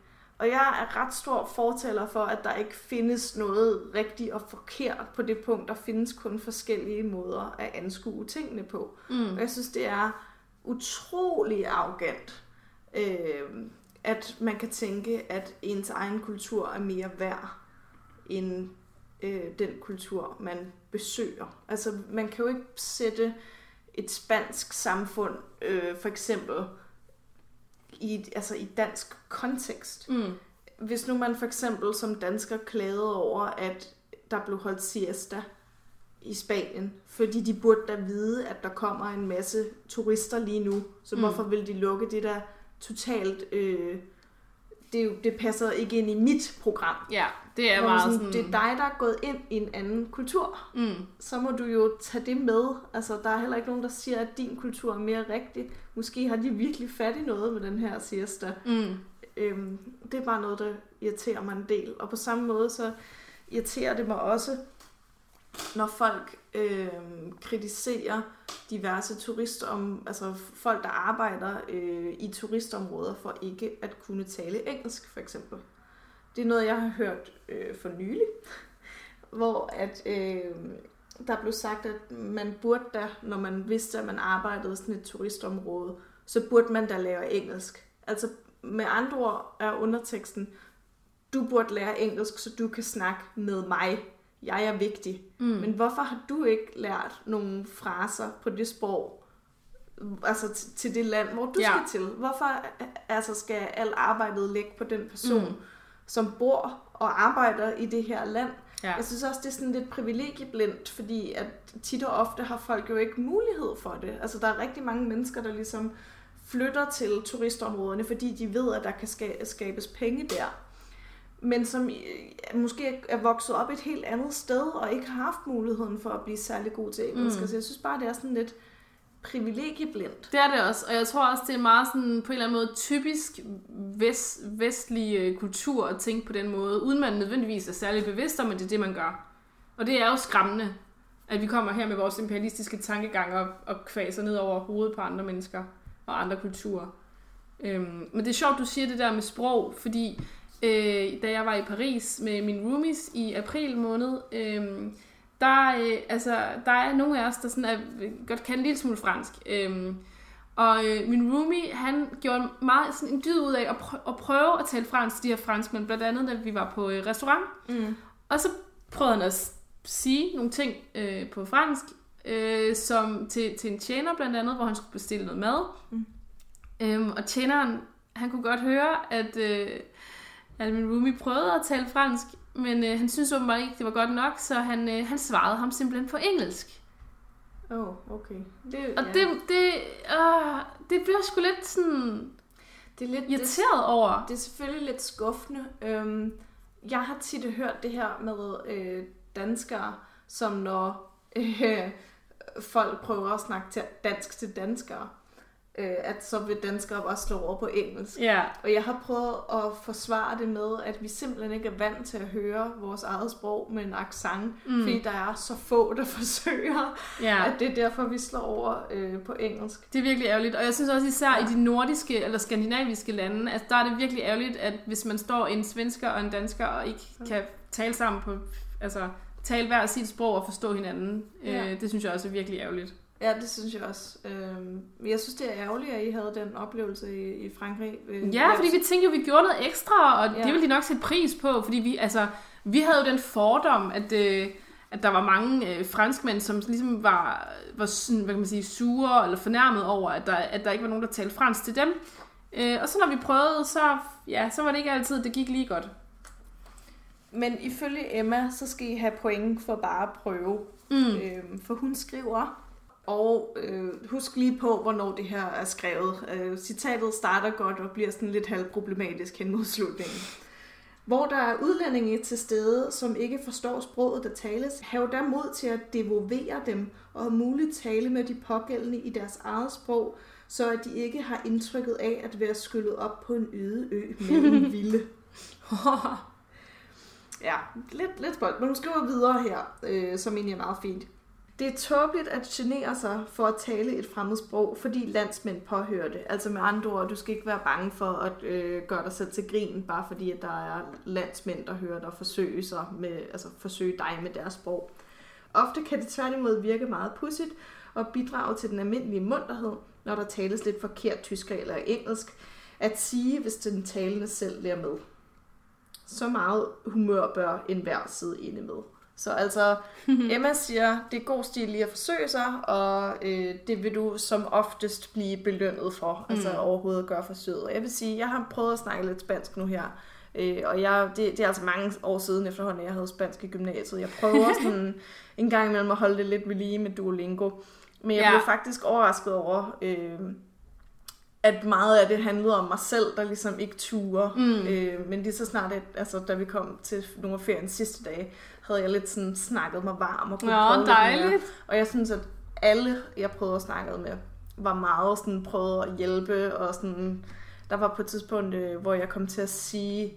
[SPEAKER 1] Og jeg er ret stor fortaler for, at der ikke findes noget rigtigt og forkert på det punkt. Der findes kun forskellige måder at anskue tingene på.
[SPEAKER 2] Mm.
[SPEAKER 1] Og jeg synes, det er utrolig arrogant, øh, at man kan tænke, at ens egen kultur er mere værd end øh, den kultur, man besøger. Altså, man kan jo ikke sætte et spansk samfund, øh, for eksempel, i, et- altså i dansk kontekst.
[SPEAKER 2] Mm.
[SPEAKER 1] Hvis nu man for eksempel som dansker klagede over, at der blev holdt siesta i Spanien, fordi de burde da vide, at der kommer en masse turister lige nu, så
[SPEAKER 2] Mm.
[SPEAKER 1] mm. hvorfor vil de lukke det der totalt... Øh, det, jo- det passer ikke ind i mit program.
[SPEAKER 2] Ja, det er meget
[SPEAKER 1] sådan,
[SPEAKER 2] sådan...
[SPEAKER 1] Det er dig, der er gået ind i en anden kultur.
[SPEAKER 2] Mm.
[SPEAKER 1] Så må du jo tage det med. Altså, der er heller ikke nogen, der siger, at din kultur er mere rigtig. Måske har de virkelig fat i noget med den her siesta.
[SPEAKER 2] Mm.
[SPEAKER 1] Øhm, det er bare noget, der irriterer mig en del. Og på samme måde, så irriterer det mig også, når folk øh, kritiserer diverse turister om, altså folk, der arbejder øh, i turistområder for ikke at kunne tale engelsk, for eksempel. Det er noget, jeg har hørt øh, for nylig, (laughs) hvor at øh, der blev sagt, at man burde da, når man vidste, at man arbejdede i sådan et turistområde, så burde man da lære engelsk. Altså med andre ord er underteksten, du burde lære engelsk, så du kan snakke med mig. Jeg er vigtig.
[SPEAKER 2] Mm.
[SPEAKER 1] Men hvorfor har du ikke lært nogle fraser på det sprog, altså t- til det land, hvor du
[SPEAKER 2] Ja.
[SPEAKER 1] skal til? Hvorfor altså, skal alt arbejdet ligge på den person,
[SPEAKER 2] Mm.
[SPEAKER 1] som bor og arbejder i det her land?
[SPEAKER 2] Ja.
[SPEAKER 1] Jeg synes også, det er sådan lidt privilegieblindt, fordi at tit og ofte har folk jo ikke mulighed for det. Altså, der er rigtig mange mennesker, der ligesom flytter til turistområderne, fordi de ved, at der kan ska- skabes penge der. Men som øh, måske er vokset op et helt andet sted, og ikke har haft muligheden for at blive særlig god til engelsk. Mm. Så jeg synes bare, det er sådan lidt privilegieblindt.
[SPEAKER 2] Det er det også, og jeg tror også, det er meget sådan på en eller anden måde typisk vest, vestlig øh, kultur at tænke på den måde, uden man nødvendigvis er særlig bevidst om, at det er det, man gør. Og det er jo skræmmende, at vi kommer her med vores imperialistiske tankegang og, og kvaser ned over hovedet på andre mennesker og andre kulturer. Øhm, men det er sjovt, du siger det der med sprog, fordi øh, da jeg var i Paris med mine roomies i april måned, øh, der, øh, altså, der er nogle af os, der sådan er, godt kan en lille smule fransk. Øh, og øh, min roomie, han gjorde meget sådan en dyd ud af at, prø- at prøve at tale fransk til de her franskmænd, blandt andet da vi var på øh, restaurant.
[SPEAKER 1] Mm.
[SPEAKER 2] Og så prøvede han at sige nogle ting øh, på fransk, øh, som til, til en tjener blandt andet, hvor han skulle bestille noget mad.
[SPEAKER 1] Mm.
[SPEAKER 2] Øhm, og tjeneren, han kunne godt høre, at, øh, at min roomie prøvede at tale fransk, men øh, han synes åbenbart ikke, det var godt nok, så han, øh, han svarede ham simpelthen på engelsk.
[SPEAKER 1] Åh, oh, okay. Det,
[SPEAKER 2] Og
[SPEAKER 1] ja.
[SPEAKER 2] det, det, øh, det blev jeg sgu lidt sådan
[SPEAKER 1] det er lidt det,
[SPEAKER 2] irriteret over.
[SPEAKER 1] det er selvfølgelig lidt skuffende. Øhm, jeg har tit hørt det her med øh, danskere, som når øh, folk prøver at snakke til dansk til danskere, øh, at så vil danskere bare slå over på engelsk.
[SPEAKER 2] Ja,
[SPEAKER 1] Og jeg har prøvet at forsvare det med, at vi simpelthen ikke er vant til at høre vores eget sprog med en accent,
[SPEAKER 2] Mm.
[SPEAKER 1] mm. fordi der er så få, der (laughs) forsøger,
[SPEAKER 2] ja.
[SPEAKER 1] at det er derfor, vi slår over øh, på engelsk.
[SPEAKER 2] Det er virkelig ærgerligt, og jeg synes også især ja. i de nordiske eller skandinaviske lande, altså der er det virkelig ærgerligt, at hvis man står en svensker og en dansker og ikke kan tale sammen på, altså tale hver sit sprog og forstå hinanden,
[SPEAKER 1] Ja.
[SPEAKER 2] øh, det synes jeg også er virkelig ærgerligt.
[SPEAKER 1] Ja, det synes jeg også. Øhm, men jeg synes, det er ærgerligt, at I havde den oplevelse i, i Frankrig. Øh,
[SPEAKER 2] Ja, fordi vi tænkte jo, vi gjorde noget ekstra, og. Ja. det ville de nok sætte pris på, fordi vi, altså, vi havde jo den fordom, at, øh, at der var mange øh, franskmænd, som ligesom var, var sådan, hvad kan man sige, sure eller fornærmet over, at der, at der ikke var nogen, der talte fransk til dem. Øh, og så når vi prøvede, så, ja, så var det ikke altid, det gik lige godt.
[SPEAKER 1] Men ifølge Emma, så skal I have point for bare at prøve.
[SPEAKER 2] Mm.
[SPEAKER 1] Øhm, for hun skriver, og øh, husk lige på, hvornår det her er skrevet. Øh, citatet starter godt og bliver sådan lidt halvproblematisk hen mod slutningen. Hvor der er udlændinge til stede, som ikke forstår sproget, der tales, have der mod til at devolvere dem og om muligt tale med de pågældende i deres eget sprog, så at de ikke har indtrykket af at være skyllet op på en øde ø mellem (laughs) vilde. Ja, lidt, lidt spøjt, men hun skriver videre her, øh, som egentlig er meget fint. Det er tåbeligt at genere sig for at tale et fremmed sprog, fordi landsmænd påhører det. Altså med andre ord, du skal ikke være bange for at øh, gøre dig selv til grin, bare fordi at der er landsmænd, der hører dig forsøge, sig med, altså forsøge dig med deres sprog. Ofte kan det tværtimod virke meget pudsigt og bidrage til den almindelige munterhed, når der tales lidt forkert tysk eller engelsk, at sige, hvis den talende selv lærer med. Så meget humør bør enhver sidde inde med. Så altså, (laughs) Emma siger, det er god stil lige at forsøge sig, og øh, det vil du som oftest blive belønnet for, mm. altså overhovedet at gøre forsøget. Og jeg vil sige, jeg har prøvet at snakke lidt spansk nu her, øh, og jeg, det, det er altså mange år siden efterhånden, at jeg havde spansk i gymnasiet. Jeg prøver (laughs) sådan en gang imellem at holde det lidt ved lige med Duolingo. Men jeg
[SPEAKER 2] Ja.
[SPEAKER 1] blev faktisk overrasket over, øh, at meget af det handlede om mig selv, der ligesom ikke turer.
[SPEAKER 2] Mm.
[SPEAKER 1] Øh, men lige så snart, at, altså, da vi kom til nogle af feriens sidste dage, havde jeg lidt sådan snakket mig varm og kunne
[SPEAKER 2] Nå,
[SPEAKER 1] lidt mere.
[SPEAKER 2] dejligt.
[SPEAKER 1] Og jeg synes, at alle, jeg prøvede at snakke med, var meget sådan, prøvede at hjælpe. Og sådan, der var på et tidspunkt, øh, hvor jeg kom til at sige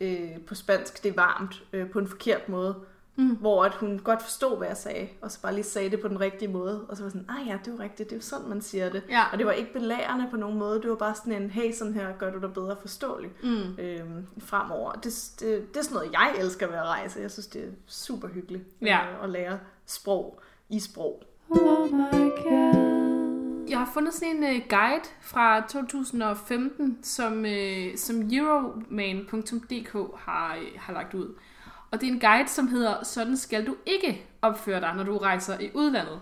[SPEAKER 1] øh, på spansk, det er varmt, øh, på en forkert måde.
[SPEAKER 2] Mm.
[SPEAKER 1] Hvor at hun godt forstod, hvad jeg sagde, og så bare lige sagde det på den rigtige måde. Og så var sådan, ah ja, det er jo rigtigt, det er jo sådan, man siger det.
[SPEAKER 2] Ja.
[SPEAKER 1] Og det var ikke belærende på nogen måde, det var bare sådan en, hey, sådan her gør du dig bedre forståelig
[SPEAKER 2] Mm.
[SPEAKER 1] øhm, fremover. Det, det, det er sådan noget, jeg elsker ved at rejse. Jeg synes, det er super hyggeligt
[SPEAKER 2] Ja.
[SPEAKER 1] øh, at lære sprog i sprog.
[SPEAKER 3] Oh my god.
[SPEAKER 2] Jeg har fundet sådan en uh, guide fra 2015, som, uh, som Euroman.dk har, uh, har lagt ud. Og det er en guide, som hedder Sådan skal du ikke opføre dig, når du rejser i udlandet.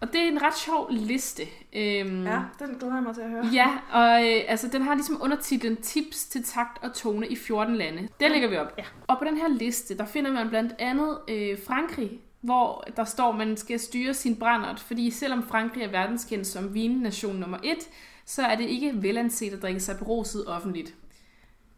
[SPEAKER 2] Og det er en ret sjov liste. Øhm,
[SPEAKER 1] Ja, den glæder jeg mig til at høre.
[SPEAKER 2] Ja, og øh, altså, den har ligesom undertitlen Tips til takt og tone i 14 lande. Den lægger vi op.
[SPEAKER 1] Ja.
[SPEAKER 2] Og på den her liste, der finder man blandt andet øh, Frankrig, hvor der står, at man skal styre sin brændert, fordi selvom Frankrig er verdenskendt som vinnation nummer et, så er det ikke velanset at drikke sig beruset offentligt.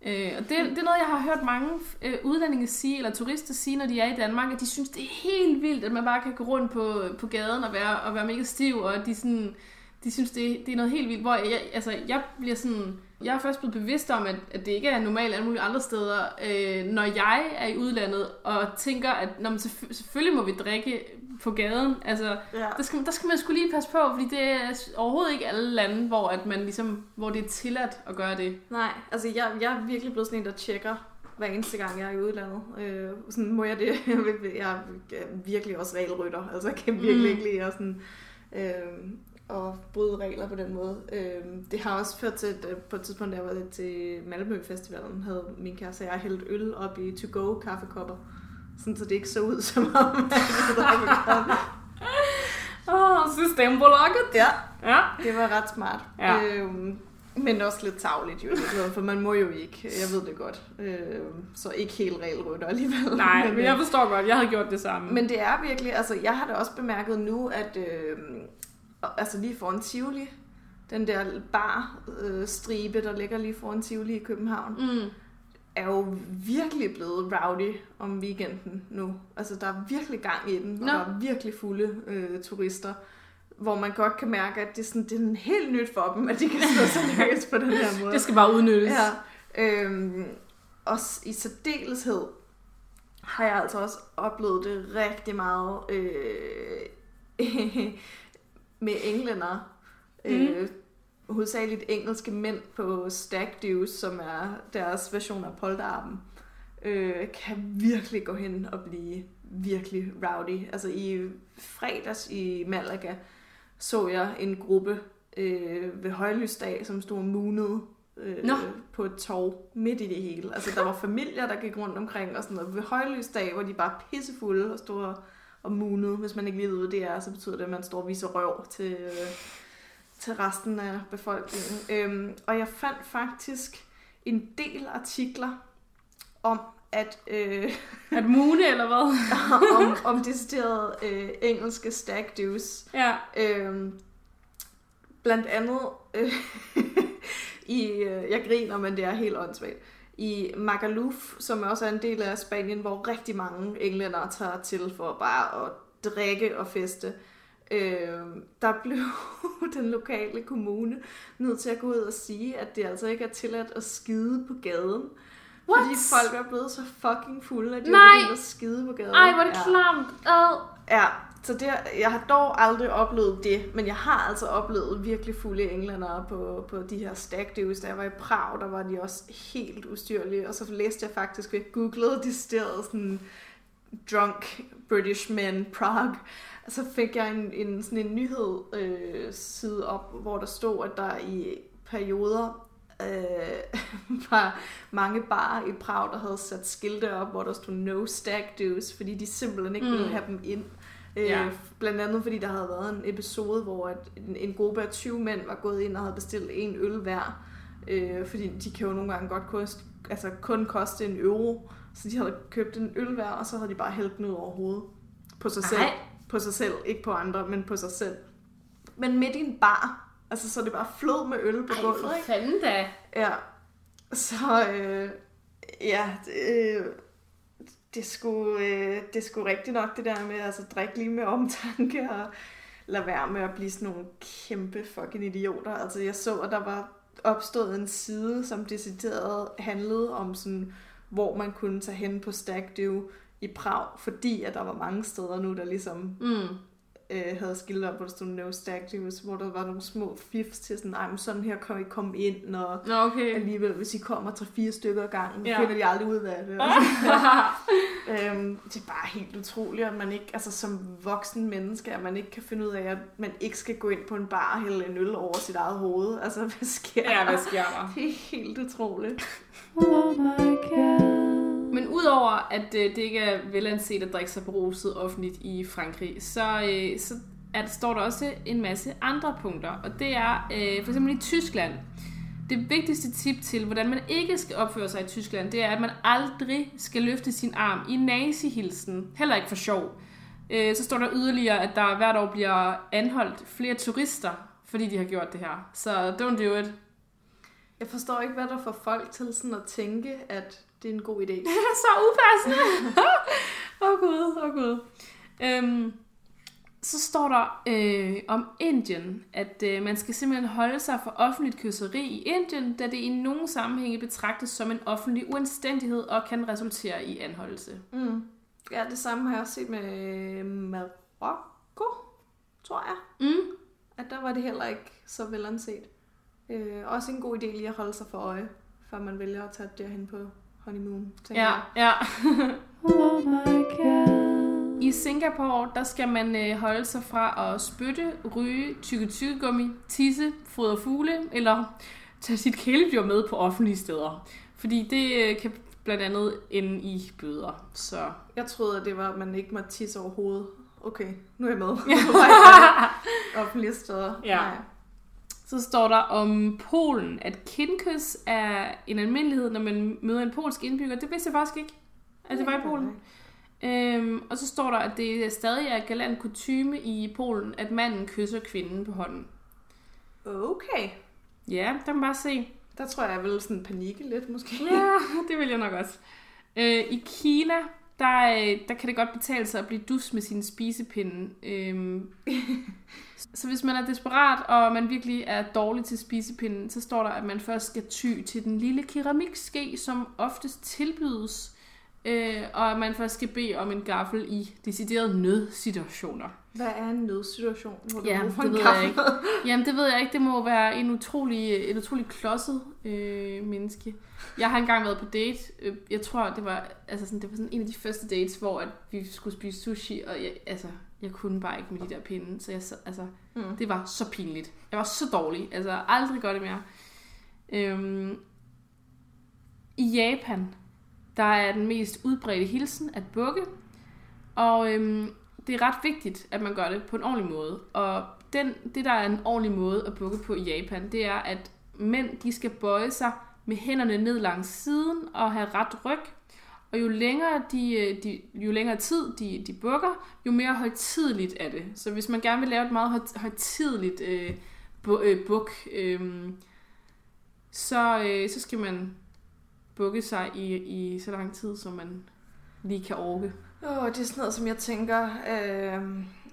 [SPEAKER 2] Øh, og det, det er noget, jeg har hørt mange øh, udlændinge sige, eller turister sige, når de er i Danmark, at de synes, det er helt vildt, at man bare kan gå rundt på, på gaden og være, og være mega stiv, og de, sådan, de synes, det, det er noget helt vildt. Hvor jeg, altså, jeg bliver sådan... Jeg er først blevet bevidst om, at, at det ikke er normalt alle mulige andre steder, øh, når jeg er i udlandet og tænker, at når man selvfø- selvfølgelig må vi drikke på gaden. Altså,
[SPEAKER 1] Ja.
[SPEAKER 2] der, skal, der skal man skulle lige passe på, fordi det er overhovedet ikke alle lande, hvor, at man ligesom, hvor det er tilladt at gøre det.
[SPEAKER 1] Nej, altså jeg, jeg er virkelig blevet sådan en, der tjekker hver eneste gang, jeg er i udlandet. Øh, sådan må jeg det. (laughs) jeg er virkelig også regelrytter. Altså jeg kan virkelig
[SPEAKER 2] mm.
[SPEAKER 1] ikke lide at, sådan, øh, at bryde regler på den måde. Øh, det har også ført til, at øh, på et tidspunkt, jeg var til Malmø Festivalen, havde min kæreste og jeg hældt øl op i to-go kaffekopper. Sådan, så det ikke så ud (laughs) som om, at på gaden. (laughs)
[SPEAKER 2] Åh, oh, Systembolaget!
[SPEAKER 1] Ja,
[SPEAKER 2] Ja.
[SPEAKER 1] det var ret smart.
[SPEAKER 2] Ja.
[SPEAKER 1] Øhm, men også lidt tavligt jo, for man må jo ikke. Jeg ved det godt. Øhm, så ikke helt regelrytter alligevel.
[SPEAKER 2] Nej,
[SPEAKER 1] men,
[SPEAKER 2] men jeg forstår godt, jeg havde gjort det samme.
[SPEAKER 1] men det er virkelig, altså jeg har da også bemærket nu, at øh, altså lige foran Tivoli, den der bar øh, stribe, der ligger lige foran Tivoli i København,
[SPEAKER 2] Mm.
[SPEAKER 1] er jo virkelig blevet rowdy om weekenden nu. Altså der er virkelig gang i den, og
[SPEAKER 2] Nå.
[SPEAKER 1] der er virkelig fulde øh, turister, hvor man godt kan mærke, at det er, sådan, det er helt nyt for dem, at de kan stå så løs på den her (laughs) måde.
[SPEAKER 2] Det skal bare udnyttes.
[SPEAKER 1] Ja, øhm, også i særdeleshed har jeg altså også oplevet det rigtig meget øh, (laughs) med englænder. Mm. Øh, hovedsageligt engelske mænd på Stag Dues, som er deres version af polterappen, øh, kan virkelig gå hen og blive virkelig rowdy. Altså i fredags i Malaga så jeg en gruppe øh, ved højlysdag, som stod moonet øh,
[SPEAKER 2] Nå.
[SPEAKER 1] på et torv midt i det hele. Altså der var familier, der gik rundt omkring og sådan noget. Ved højlysdag, hvor de bare pissefulde og stod og- og moonet. Hvis man ikke lige ved, hvad det er, så betyder det, at man står og viser røv til, øh, til resten af befolkningen. Øhm, og jeg fandt faktisk en del artikler om, at øh,
[SPEAKER 2] At mune, eller hvad? (laughs)
[SPEAKER 1] om, om deciderede øh, engelske stag do's.
[SPEAKER 2] Ja.
[SPEAKER 1] Øhm, blandt andet øh, (laughs) i, øh, jeg griner, men det er helt åndssvagt, i Magaluf, som også er en del af Spanien, hvor rigtig mange englændere tager til for bare at drikke og feste. Øh, der blev (laughs) den lokale kommune nødt til at gå ud og sige, at det altså ikke er tilladt at skide på gaden.
[SPEAKER 2] What?
[SPEAKER 1] Fordi folk er blevet så fucking fulde, at de
[SPEAKER 2] Nej.
[SPEAKER 1] er begyndt at skide på gaden.
[SPEAKER 2] Ej, hvor er det
[SPEAKER 1] Ja.
[SPEAKER 2] klamt. Ad.
[SPEAKER 1] Ja, så det, jeg har dog aldrig oplevet det, men jeg har altså oplevet virkelig fulde englændere på, på de her stag do's. Da jeg var i Prag, der var de også helt ustyrlige, og så læste jeg faktisk, jeg googlede de steder sådan drunk British men Prague, og så fik jeg en, en, sådan en nyhed øh, side op, hvor der stod, at der i perioder øh, (laughs) var mange barer i Prag, der havde sat skilte op, hvor der stod no stag do's, fordi de simpelthen ikke mm. ville have dem ind. Øh,
[SPEAKER 2] Ja.
[SPEAKER 1] Blandt andet fordi der havde været en episode, hvor at en, en gruppe af 20 mænd var gået ind og havde bestilt en øl hver. Øh, fordi de kan jo nogle gange godt koste, altså kun koste en euro. Så de havde købt en øl hver, og så havde de bare hældt den ud over hovedet. På sig selv.
[SPEAKER 2] Ej.
[SPEAKER 1] På sig selv, ikke på andre, men på sig selv. Men midt i en bar. Altså, så det bare flød med øl på
[SPEAKER 2] Ej,
[SPEAKER 1] gulvet,
[SPEAKER 2] for
[SPEAKER 1] ikke?
[SPEAKER 2] fanden da.
[SPEAKER 1] Ja. Så, øh, ja, det, øh, det, skulle, øh, det skulle rigtigt nok det der med, altså drikke lige med omtanke og lade være med at blive sådan nogle kæmpe fucking idioter. Altså jeg så, at der var opstået en side, som decideret handlede om sådan, hvor man kunne tage hen på Stag i Prag, fordi at der var mange steder nu, der ligesom
[SPEAKER 2] Mm
[SPEAKER 1] øh, havde skilt op, hvor der stod no stag do's, hvor der var nogle små fifs til sådan, ej, men sådan her kan I komme ind, og
[SPEAKER 2] Nå, okay.
[SPEAKER 1] alligevel, hvis I kommer tre fire stykker ad gangen,
[SPEAKER 2] Ja.
[SPEAKER 1] ja. finder de aldrig ud af det. (laughs) øhm, det er bare helt utroligt, at man ikke, altså som voksen menneske, at man ikke kan finde ud af, at man ikke skal gå ind på en bar og hælde en øl over sit eget hoved. Altså, hvad sker
[SPEAKER 2] ja,
[SPEAKER 1] der?
[SPEAKER 2] hvad sker der?
[SPEAKER 1] Det er helt utroligt.
[SPEAKER 3] Oh my god.
[SPEAKER 2] Men udover at øh, det ikke er velanset at drikke sig beruset offentligt i Frankrig, så, øh, så er, der- står der også en masse andre punkter. Og det er øh, for eksempel i Tyskland. Det vigtigste tip til, hvordan man ikke skal opføre sig i Tyskland, det er, at man aldrig skal løfte sin arm i nazihilsen. Heller ikke for sjov. Øh, så står der yderligere, at der hvert år bliver anholdt flere turister, fordi de har gjort det her. Så don't do it.
[SPEAKER 1] Jeg forstår ikke, hvad der får folk til sådan at tænke, at det er en god idé. (laughs) (laughs)
[SPEAKER 2] Så upassende. (laughs) Åh oh, gud, åh oh, gud. Øhm, så står der øh, om Indien, at øh, man skal simpelthen holde sig for offentligt kysseri i Indien, da det i nogle sammenhænge betragtes som en offentlig uanstændighed og kan resultere i anholdelse.
[SPEAKER 1] Mm. Ja, det samme har jeg også set med øh, Marokko, tror jeg.
[SPEAKER 2] Mm.
[SPEAKER 1] At der var det heller ikke så velanset. Øh, også en god idé lige at holde sig for øje, før man vælger at tage derhen på honeymoon, tænker
[SPEAKER 2] Ja,
[SPEAKER 1] jeg.
[SPEAKER 2] ja.
[SPEAKER 3] Oh my god.
[SPEAKER 2] I Singapore, der skal man øh, holde sig fra at spytte, ryge, tykke tykkegummi, tisse, fodre fugle, eller tage sit kæledyr med på offentlige steder. Fordi det øh, kan blandt andet ende i bøder. Så
[SPEAKER 1] Jeg troede, at det var, at man ikke måtte tisse overhovedet. Okay, nu er jeg med. (laughs) Offentlige steder.
[SPEAKER 2] Ja.
[SPEAKER 1] Nej.
[SPEAKER 2] Så står der om Polen, at kindkys er en almindelighed, når man møder en polsk indbygger. Det vidste jeg faktisk ikke, at det var i Polen. Øhm, og så står der, at det stadig er galant kutyme i Polen, at manden kysser kvinden på hånden.
[SPEAKER 1] Okay.
[SPEAKER 2] Ja, der kan man bare se.
[SPEAKER 1] Der tror jeg, jeg vil sådan panikke lidt, måske.
[SPEAKER 2] Ja, det vil jeg nok også. Øh, I Kina, der, øh, der kan det godt betale sig at blive dus med sin spisepinde. Øhm, (laughs) så hvis man er desperat, og man virkelig er dårlig til spisepinden, så står der, at man først skal ty til den lille keramikske, som oftest tilbydes, øh, og at man først skal bede om en gaffel i deciderede nødsituationer.
[SPEAKER 1] Hvad er en nødsituation? Hvor du
[SPEAKER 2] Ja,
[SPEAKER 1] brug for
[SPEAKER 2] det
[SPEAKER 1] en
[SPEAKER 2] ved
[SPEAKER 1] kaffe?
[SPEAKER 2] jeg ikke. (laughs) Jamen, det ved jeg ikke. Det må være en utrolig, et utrolig klodset øh, menneske. Jeg har engang været på date. Øh, Jeg tror, det var, altså sådan, det var sådan en af de første dates, hvor at vi skulle spise sushi, og jeg, altså, jeg kunne bare ikke med de der pinde. Så jeg, altså,
[SPEAKER 1] Mm.
[SPEAKER 2] det var så pinligt. Jeg var så dårlig. Altså, aldrig gør det mere. Øhm, I Japan, der er den mest udbredte hilsen at bukke. Og øhm, det er ret vigtigt, at man gør det på en ordentlig måde. Og den, det, der er en ordentlig måde at bukke på i Japan, det er, at mænd de skal bøje sig med hænderne ned langs siden og have ret ryg. Og jo længere, de, øh, de, jo længere tid de, de bukker, jo mere højtidligt er det. Så hvis man gerne vil lave et meget højtidligt øh, bu, øh, buk, øh, så, øh, så skal man bukke sig i, i så lang tid, som man lige kan orke.
[SPEAKER 1] Åh, det er sådan noget, som jeg tænker, øh,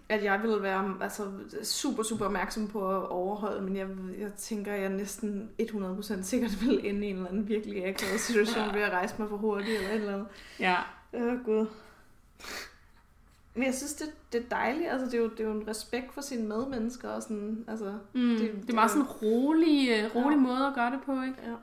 [SPEAKER 1] at jeg ville være altså, super, super opmærksom på at overholde, men jeg, jeg tænker, at jeg næsten 100% sikkert vil ende i en eller anden virkelig akavet situation
[SPEAKER 2] Ja.
[SPEAKER 1] ved at rejse mig for hurtigt eller et eller andet.
[SPEAKER 2] Ja.
[SPEAKER 1] Åh, øh, gud. Men jeg synes, det, det er dejligt. Altså, det er, jo, det er jo en respekt for sine medmennesker. Og sådan, altså,
[SPEAKER 2] Mm,
[SPEAKER 1] Det-
[SPEAKER 2] det, det, er meget sådan en rolig, øh, rolig
[SPEAKER 1] Ja.
[SPEAKER 2] måde at gøre det på, ikke?
[SPEAKER 1] ja.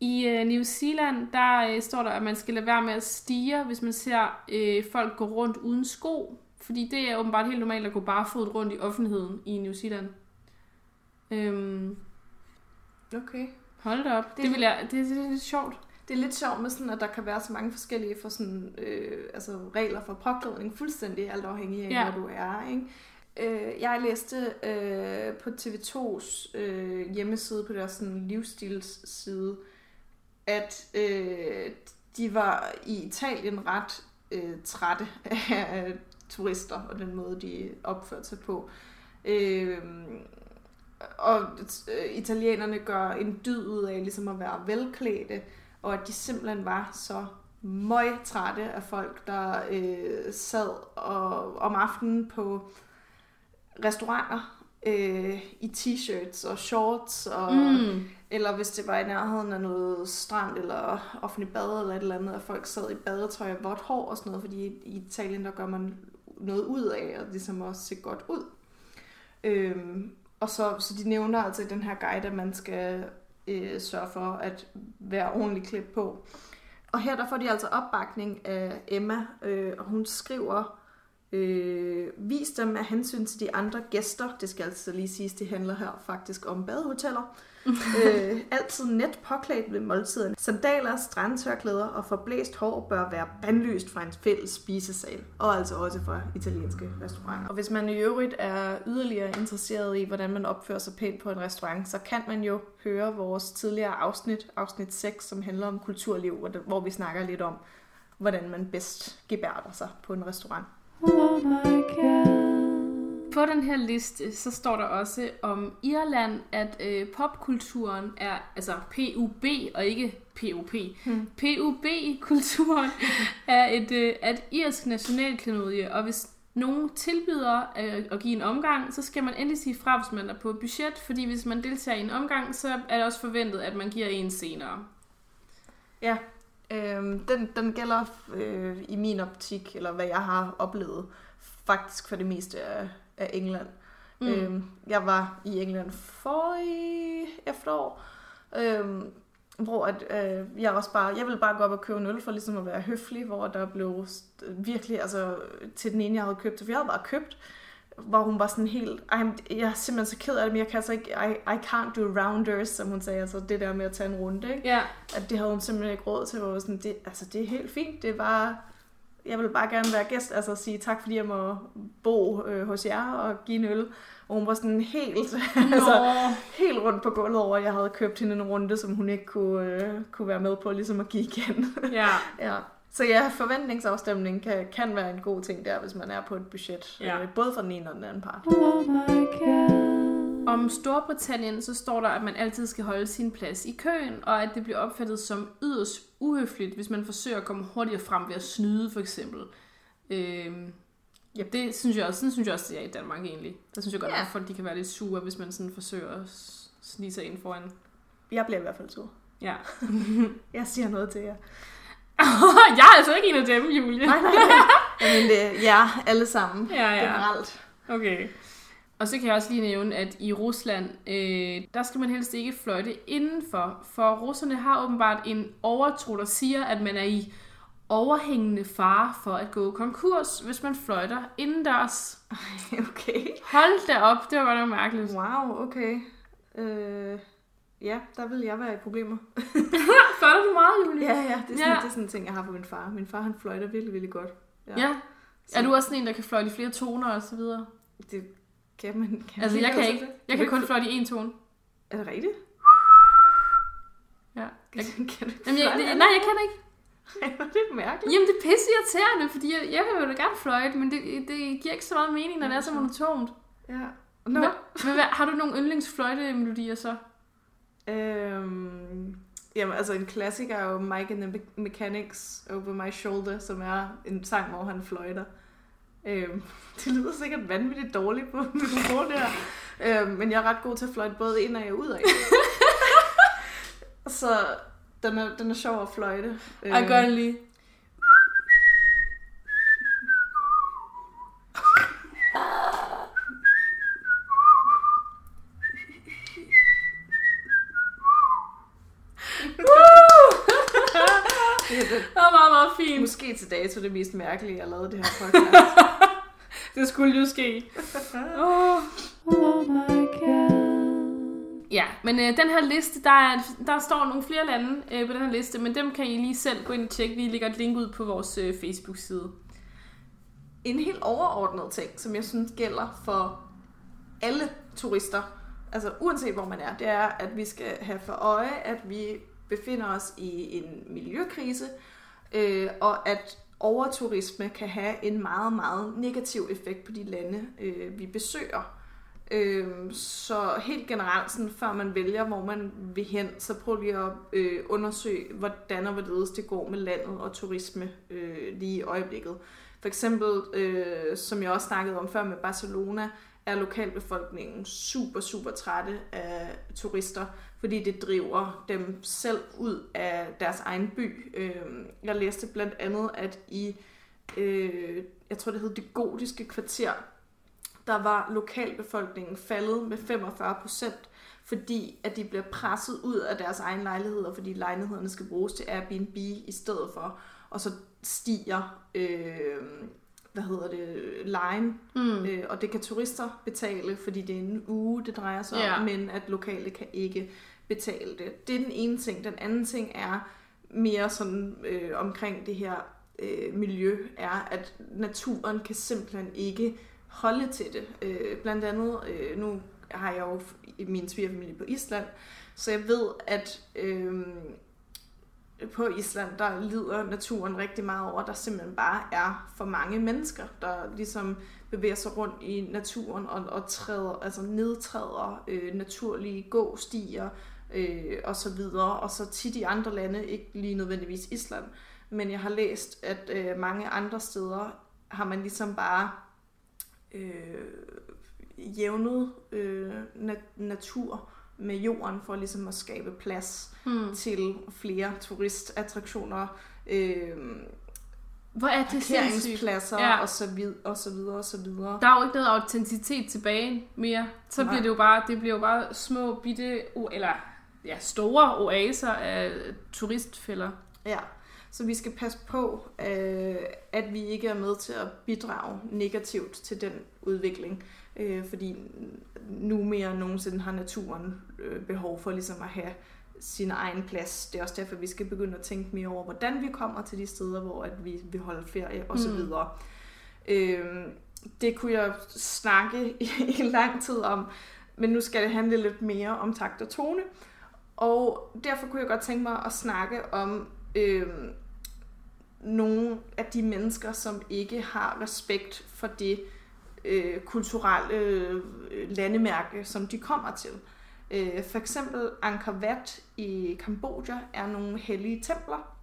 [SPEAKER 2] I øh, New Zealand, der øh, står der, at man skal lade være med at stige, hvis man ser øh, folk gå rundt uden sko. Fordi det er åbenbart helt normalt at gå barefodet rundt i offentligheden i New Zealand. Øhm,
[SPEAKER 1] Okay.
[SPEAKER 2] hold da op.
[SPEAKER 1] Det-
[SPEAKER 2] Det, det, vil jeg, det, det er lidt sjovt.
[SPEAKER 1] Det er lidt sjovt med sådan, at der kan være så mange forskellige for sådan, øh, altså regler for påklædning, fuldstændig alt afhængig af,
[SPEAKER 2] Ja.
[SPEAKER 1] hvor du er. Ikke? Øh, jeg læste øh, på TV2's øh, hjemmeside, på deres sådan, livsstilsside, at øh, de var i Italien ret øh, trætte (laughs) af turister og den måde, de opførte sig på. Øh, og øh, italienerne gør en dyd ud af ligesom at være velklædte, og at de simpelthen var så møg trætte af folk, der øh, sad og, om aftenen på restauranter øh, i t-shirts og shorts, og,
[SPEAKER 2] Mm
[SPEAKER 1] eller hvis det var i nærheden af noget strand eller offentlig bad eller et eller andet, at folk sad i badetøj og vådt hår og sådan noget, fordi i Italien der gør man noget ud af, og ligesom også se godt ud. Øhm, og så, så de nævner altså i den her guide, at man skal øh, sørge for at være ordentligt klædt på. Og her der får de altså opbakning af Emma, øh, og hun skriver, øh, vis dem af hensyn til de andre gæster. Det skal altså lige siges, det handler her faktisk om badehoteller. (laughs) øh, altid net påklædt ved måltiden. Sandaler, strandtørklæder og forblæst hår bør være bandlyst fra en fælles spisesal. Og altså også fra italienske restauranter. Og hvis man i øvrigt er yderligere interesseret i, hvordan man opfører sig pænt på en restaurant, så kan man jo høre vores tidligere afsnit, afsnit 6, som handler om kulturliv, hvor vi snakker lidt om, hvordan man bedst gebærder sig på en restaurant.
[SPEAKER 3] Oh my god.
[SPEAKER 2] på den her liste, så står der også om Irland, at øh, popkulturen er, altså PUB og ikke POP.
[SPEAKER 1] Hmm.
[SPEAKER 2] PUB-kulturen (laughs) er et, øh, et irsk nationalklenodie, og hvis nogen tilbyder øh, at give en omgang, så skal man endelig sige fra, hvis man er på budget, fordi hvis man deltager i en omgang, så er det også forventet, at man giver en senere.
[SPEAKER 1] Ja, øhm, den, den gælder øh, i min optik, eller hvad jeg har oplevet, faktisk for det meste af, af England.
[SPEAKER 2] Mm.
[SPEAKER 1] Øhm, jeg var i England for i efterår, øhm, hvor at, øh, jeg også bare, jeg ville bare gå op og købe en øl for ligesom at være høflig, hvor der blev virkelig, altså til den ene, jeg havde købt, for jeg havde bare købt, hvor hun var sådan helt, Ej, jeg er simpelthen så ked af det, men jeg kan altså ikke, I, I can't do rounders, som hun sagde, altså det der med at tage en runde, ikke?
[SPEAKER 2] Ja,
[SPEAKER 1] at det havde hun simpelthen ikke råd til, hvor var sådan, det, altså det er helt fint, det bare, jeg vil bare gerne være gæst, altså sige tak, fordi jeg må bo øh, hos jer og give en øl. Og hun var sådan helt, (laughs) altså, helt rundt på gulvet over, at jeg havde købt hende en runde, som hun ikke kunne, øh, kunne være med på, ligesom at give igen.
[SPEAKER 2] ja. (laughs)
[SPEAKER 1] ja. Så ja, forventningsafstemning kan, kan være en god ting der, hvis man er på et budget.
[SPEAKER 2] Ja.
[SPEAKER 1] Øh, både for den ene og den anden part.
[SPEAKER 3] Oh.
[SPEAKER 2] Om Storbritannien, så står der, at man altid skal holde sin plads i køen, og at det bliver opfattet som yderst uhøfligt, hvis man forsøger at komme hurtigere frem ved at snyde, for eksempel. Øhm, ja, det synes jeg også, sådan synes jeg også, det er i Danmark egentlig. Der synes jeg godt,
[SPEAKER 1] Ja.
[SPEAKER 2] at folk de kan være lidt sure, hvis man sådan forsøger at snige sig ind foran.
[SPEAKER 1] Jeg bliver i hvert fald sur.
[SPEAKER 2] Ja. (laughs)
[SPEAKER 1] Jeg siger noget til jer. (laughs)
[SPEAKER 2] jeg er altså ikke en af dem, Julie.
[SPEAKER 1] Nej, nej, nej. Jamen, det, ja, alle sammen.
[SPEAKER 2] Ja, ja.
[SPEAKER 1] Generelt.
[SPEAKER 2] Okay. Og så kan jeg også lige nævne, at i Rusland, øh, der skal man helst ikke fløjte indenfor, for russerne har åbenbart en overtro, der siger, at man er i overhængende fare for at gå konkurs, hvis man fløjter indendørs.
[SPEAKER 1] Okay.
[SPEAKER 2] Hold da op, det var godt nok mærkeligt.
[SPEAKER 1] Wow, okay. Øh, ja, der vil jeg være i problemer. (laughs)
[SPEAKER 2] Fløjter du meget, Julie?
[SPEAKER 1] Ja, ja, det er sådan,
[SPEAKER 2] Ja.
[SPEAKER 1] ja. det er sådan en ting, jeg har på min far. Min far, han fløjter virkelig, virkelig godt.
[SPEAKER 2] ja. Er du også sådan en, der kan fløjte i flere toner og så videre?
[SPEAKER 1] Det kan man... Kan
[SPEAKER 2] Altså, jeg kan
[SPEAKER 1] også
[SPEAKER 2] ikke. Jeg kan kun fløjte i en tone.
[SPEAKER 1] Er det rigtigt?
[SPEAKER 2] Ja.
[SPEAKER 1] Kan, (laughs) kan du
[SPEAKER 2] Jamen, jeg, det, nej, jeg kan ikke. (laughs)
[SPEAKER 1] Ej, det er mærkeligt.
[SPEAKER 2] Jamen, det er pisse irriterende, fordi jeg, jeg vil jo da gerne fløjte, men det, det giver ikke så meget mening, når det er så monotont.
[SPEAKER 1] Ja.
[SPEAKER 2] Nå. Men, men hvad, har du nogle yndlingsfløjtemelodier så?
[SPEAKER 1] Øhm, jamen, altså en klassiker er jo Mike and the Me- Mechanics Over My Shoulder, som er en sang, hvor han fløjter. Øhm, (laughs) det lyder sikkert vanvittigt dårligt på (laughs) mikrofon her. Øhm, men jeg er ret god til at fløjte både ind og ud af. (laughs) Så den er, den er sjov at fløjte. Øhm,
[SPEAKER 2] Ej, gør lige.
[SPEAKER 1] det er det.
[SPEAKER 2] Det var meget, meget fint.
[SPEAKER 1] Måske til dato det mest mærkelige, jeg lavet det her (laughs) podcast.
[SPEAKER 2] Det skulle jo ske. (laughs) Oh.
[SPEAKER 3] Oh my god.
[SPEAKER 2] Ja, men øh, den her liste, der, er, der står nogle flere lande øh, på den her liste, men dem kan I lige selv gå ind og tjekke. Vi lægger et link ud på vores øh, Facebook-side.
[SPEAKER 1] En helt overordnet ting, som jeg synes gælder for alle turister, altså uanset hvor man er, det er, at vi skal have for øje, at vi befinder os i en miljøkrise, øh, og at overturisme kan have en meget, meget negativ effekt på de lande, øh, vi besøger. Øh, så helt generelt, sådan, før man vælger, hvor man vil hen, så prøv lige at øh, undersøge, hvordan og hvorledes det går med landet og turisme øh, lige i øjeblikket. For eksempel, øh, som jeg også snakkede om før med Barcelona, er lokalbefolkningen super, super trætte af turister, fordi det driver dem selv ud af deres egen by. Øh, jeg læste blandt andet, at i, øh, jeg tror det hed det gotiske kvarter, der var lokalbefolkningen faldet med 45 procent, fordi at de bliver presset ud af deres egen lejligheder, fordi lejlighederne skal bruges til Airbnb i stedet for, og så stiger, øh, hvad hedder det, lejen,
[SPEAKER 2] Mm.
[SPEAKER 1] øh, og det kan turister betale, fordi det er en uge, det drejer sig
[SPEAKER 2] Ja.
[SPEAKER 1] om, men at lokale kan ikke betale det. Det er den ene ting. Den anden ting er mere sådan øh, omkring det her øh, miljø, er, at naturen kan simpelthen ikke holde til det. Øh, blandt andet, øh, nu har jeg jo min svigerfamilie på Island, så jeg ved, at øh, på Island, der lider naturen rigtig meget over, der simpelthen bare er for mange mennesker, der ligesom bevæger sig rundt i naturen og, og træder, altså nedtræder øh, naturlige gåstier øh, og så videre. Og så tit i andre lande, ikke lige nødvendigvis Island, men jeg har læst, at øh, mange andre steder har man ligesom bare øh, jævnet øh, nat- natur med jorden for ligesom at skabe plads
[SPEAKER 2] Hmm.
[SPEAKER 1] til flere turistattraktioner, øh,
[SPEAKER 2] Hvor er det
[SPEAKER 1] parkeringspladser
[SPEAKER 2] Ja.
[SPEAKER 1] og så videre og så videre og så videre.
[SPEAKER 2] Der er jo ikke noget autenticitet tilbage mere. Så
[SPEAKER 1] Nej.
[SPEAKER 2] bliver det jo bare, det bliver jo bare små bitte, eller ja, store oaser af turistfælder.
[SPEAKER 1] Ja, så vi skal passe på, øh, at vi ikke er med til at bidrage negativt til den udvikling, øh, fordi nu mere end nogensinde har naturen øh, behov for ligesom at have sin egen plads. Det er også derfor, vi skal begynde at tænke mere over, hvordan vi kommer til de steder, hvor at vi vil holde ferie osv.
[SPEAKER 2] Mm.
[SPEAKER 1] Øh, det kunne jeg snakke i, i lang tid om, men nu skal det handle lidt mere om takt og tone. Og derfor kunne jeg godt tænke mig at snakke om øh, nogle af de mennesker, som ikke har respekt for det øh, Øh, kulturelle øh, landemærke, som de kommer til. Øh, for eksempel Angkor Wat i Kambodja er nogle hellige templer,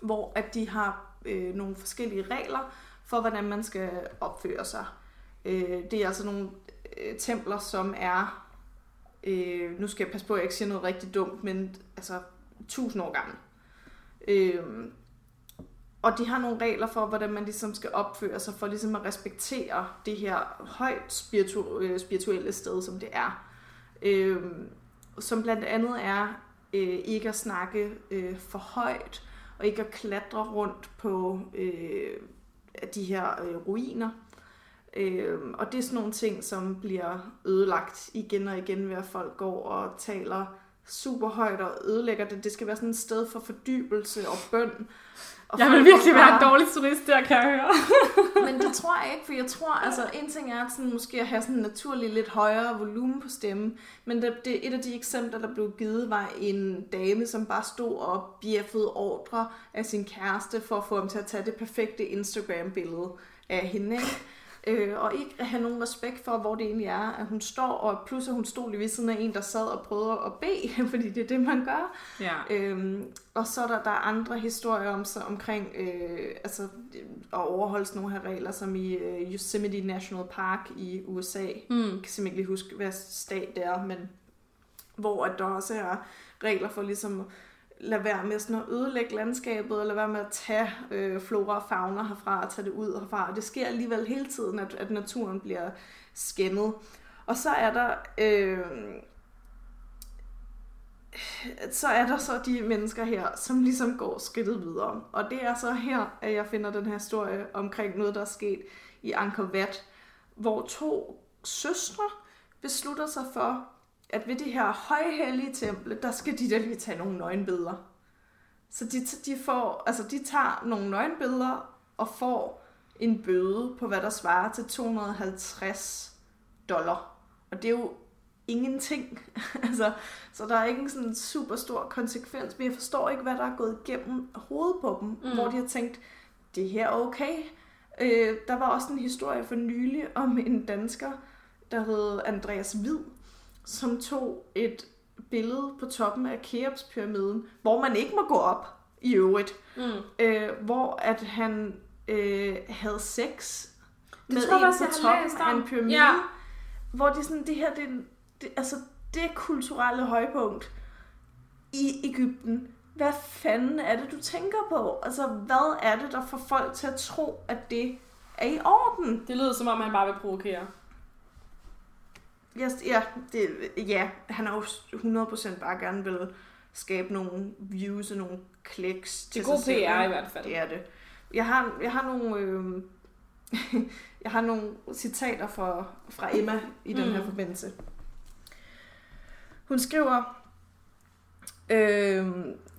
[SPEAKER 1] hvor at de har øh, nogle forskellige regler for, hvordan man skal opføre sig. Øh, det er altså nogle øh, templer, som er, øh, nu skal jeg passe på, at jeg ikke siger noget rigtig dumt, men altså tusind år gamle. Øh, og de har nogle regler for, hvordan man ligesom skal opføre sig, for ligesom at respektere det her højt spiritu- øh, spirituelle sted, som det er. Øh, som blandt andet er øh, ikke at snakke øh, for højt, og ikke at klatre rundt på øh, de her øh, ruiner. Øh, og det er sådan nogle ting, som bliver ødelagt igen og igen ved, at folk går og taler super højt og ødelægger det. Det skal være sådan et sted for fordybelse og bøn. Og
[SPEAKER 2] Jeg vil virkelig være en dårlig turist der, kan jeg høre. (laughs)
[SPEAKER 1] men det tror jeg ikke, for jeg tror, altså en ting er at sådan, måske at have sådan en naturlig lidt højere volumen på stemmen, men det, det, et af de eksempler, der blev givet, var en dame, som bare stod og bjeffede ordre af sin kæreste for at få ham til at tage det perfekte Instagram-billede af hende, ikke? Øh, og ikke have nogen respekt for, hvor det egentlig er, at hun står, og plus at hun stod lige ved siden af en, der sad og prøvede at bede, (laughs) fordi det er det, man gør.
[SPEAKER 2] Ja.
[SPEAKER 1] Øhm, og så er der, der er andre historier om så omkring øh, altså, at overholde sådan nogle her regler, som i øh, Yosemite National Park i USA.
[SPEAKER 2] Mm.
[SPEAKER 1] Jeg kan simpelthen ikke lige huske, hvad stat det er, men hvor at der også er regler for ligesom lade være med sådan at ødelægge landskabet, og lade være med at tage øh, flora og fauna herfra og tage det ud herfra. Og det sker alligevel hele tiden, at, at naturen bliver skændet. Og så er der... Øh, så er der så de mennesker her, som ligesom går skridtet videre. Og det er så her, at jeg finder den her historie omkring noget, der er sket i Angkor Wat, hvor to søstre beslutter sig for, at ved det her højhellige temple, der skal de da lige tage nogle nøgenbilleder. Så de, de, får, altså de tager nogle nøgenbilleder og får en bøde på, hvad der svarer til 250 dollar. Og det er jo ingenting. (laughs) altså, så der er ikke en sådan super stor konsekvens, men jeg forstår ikke, hvad der er gået igennem hovedet på dem,
[SPEAKER 2] Mm.
[SPEAKER 1] hvor de har tænkt, det her er okay. Øh, der var også en historie for nylig om en dansker, der hed Andreas Hvid, som tog et billede på toppen af Keops-pyramiden, hvor man ikke må gå op i øvrigt,
[SPEAKER 2] Mm.
[SPEAKER 1] øh, hvor at han øh, havde sex
[SPEAKER 2] Det
[SPEAKER 1] med
[SPEAKER 2] tror
[SPEAKER 1] en
[SPEAKER 2] også,
[SPEAKER 1] på toppen af en pyramide,
[SPEAKER 2] Ja.
[SPEAKER 1] hvor det er sådan, det her, det, det, altså det kulturelle højpunkt i Ægypten. Hvad fanden er det, du tænker på? Altså, hvad er det, der får folk til at tro, at det er i orden?
[SPEAKER 2] Det lyder som om, han bare vil provokere.
[SPEAKER 1] Ja, ja, det, ja han har jo 100% bare gerne vil skabe nogle views og nogle kliks
[SPEAKER 2] Det er god
[SPEAKER 1] sig selv,
[SPEAKER 2] PR i hvert fald.
[SPEAKER 1] Det er det. Jeg har, jeg har nogle... Øh, (laughs) jeg har nogle citater fra, fra Emma i den her
[SPEAKER 2] Mm.
[SPEAKER 1] forbindelse. Hun skriver, øh,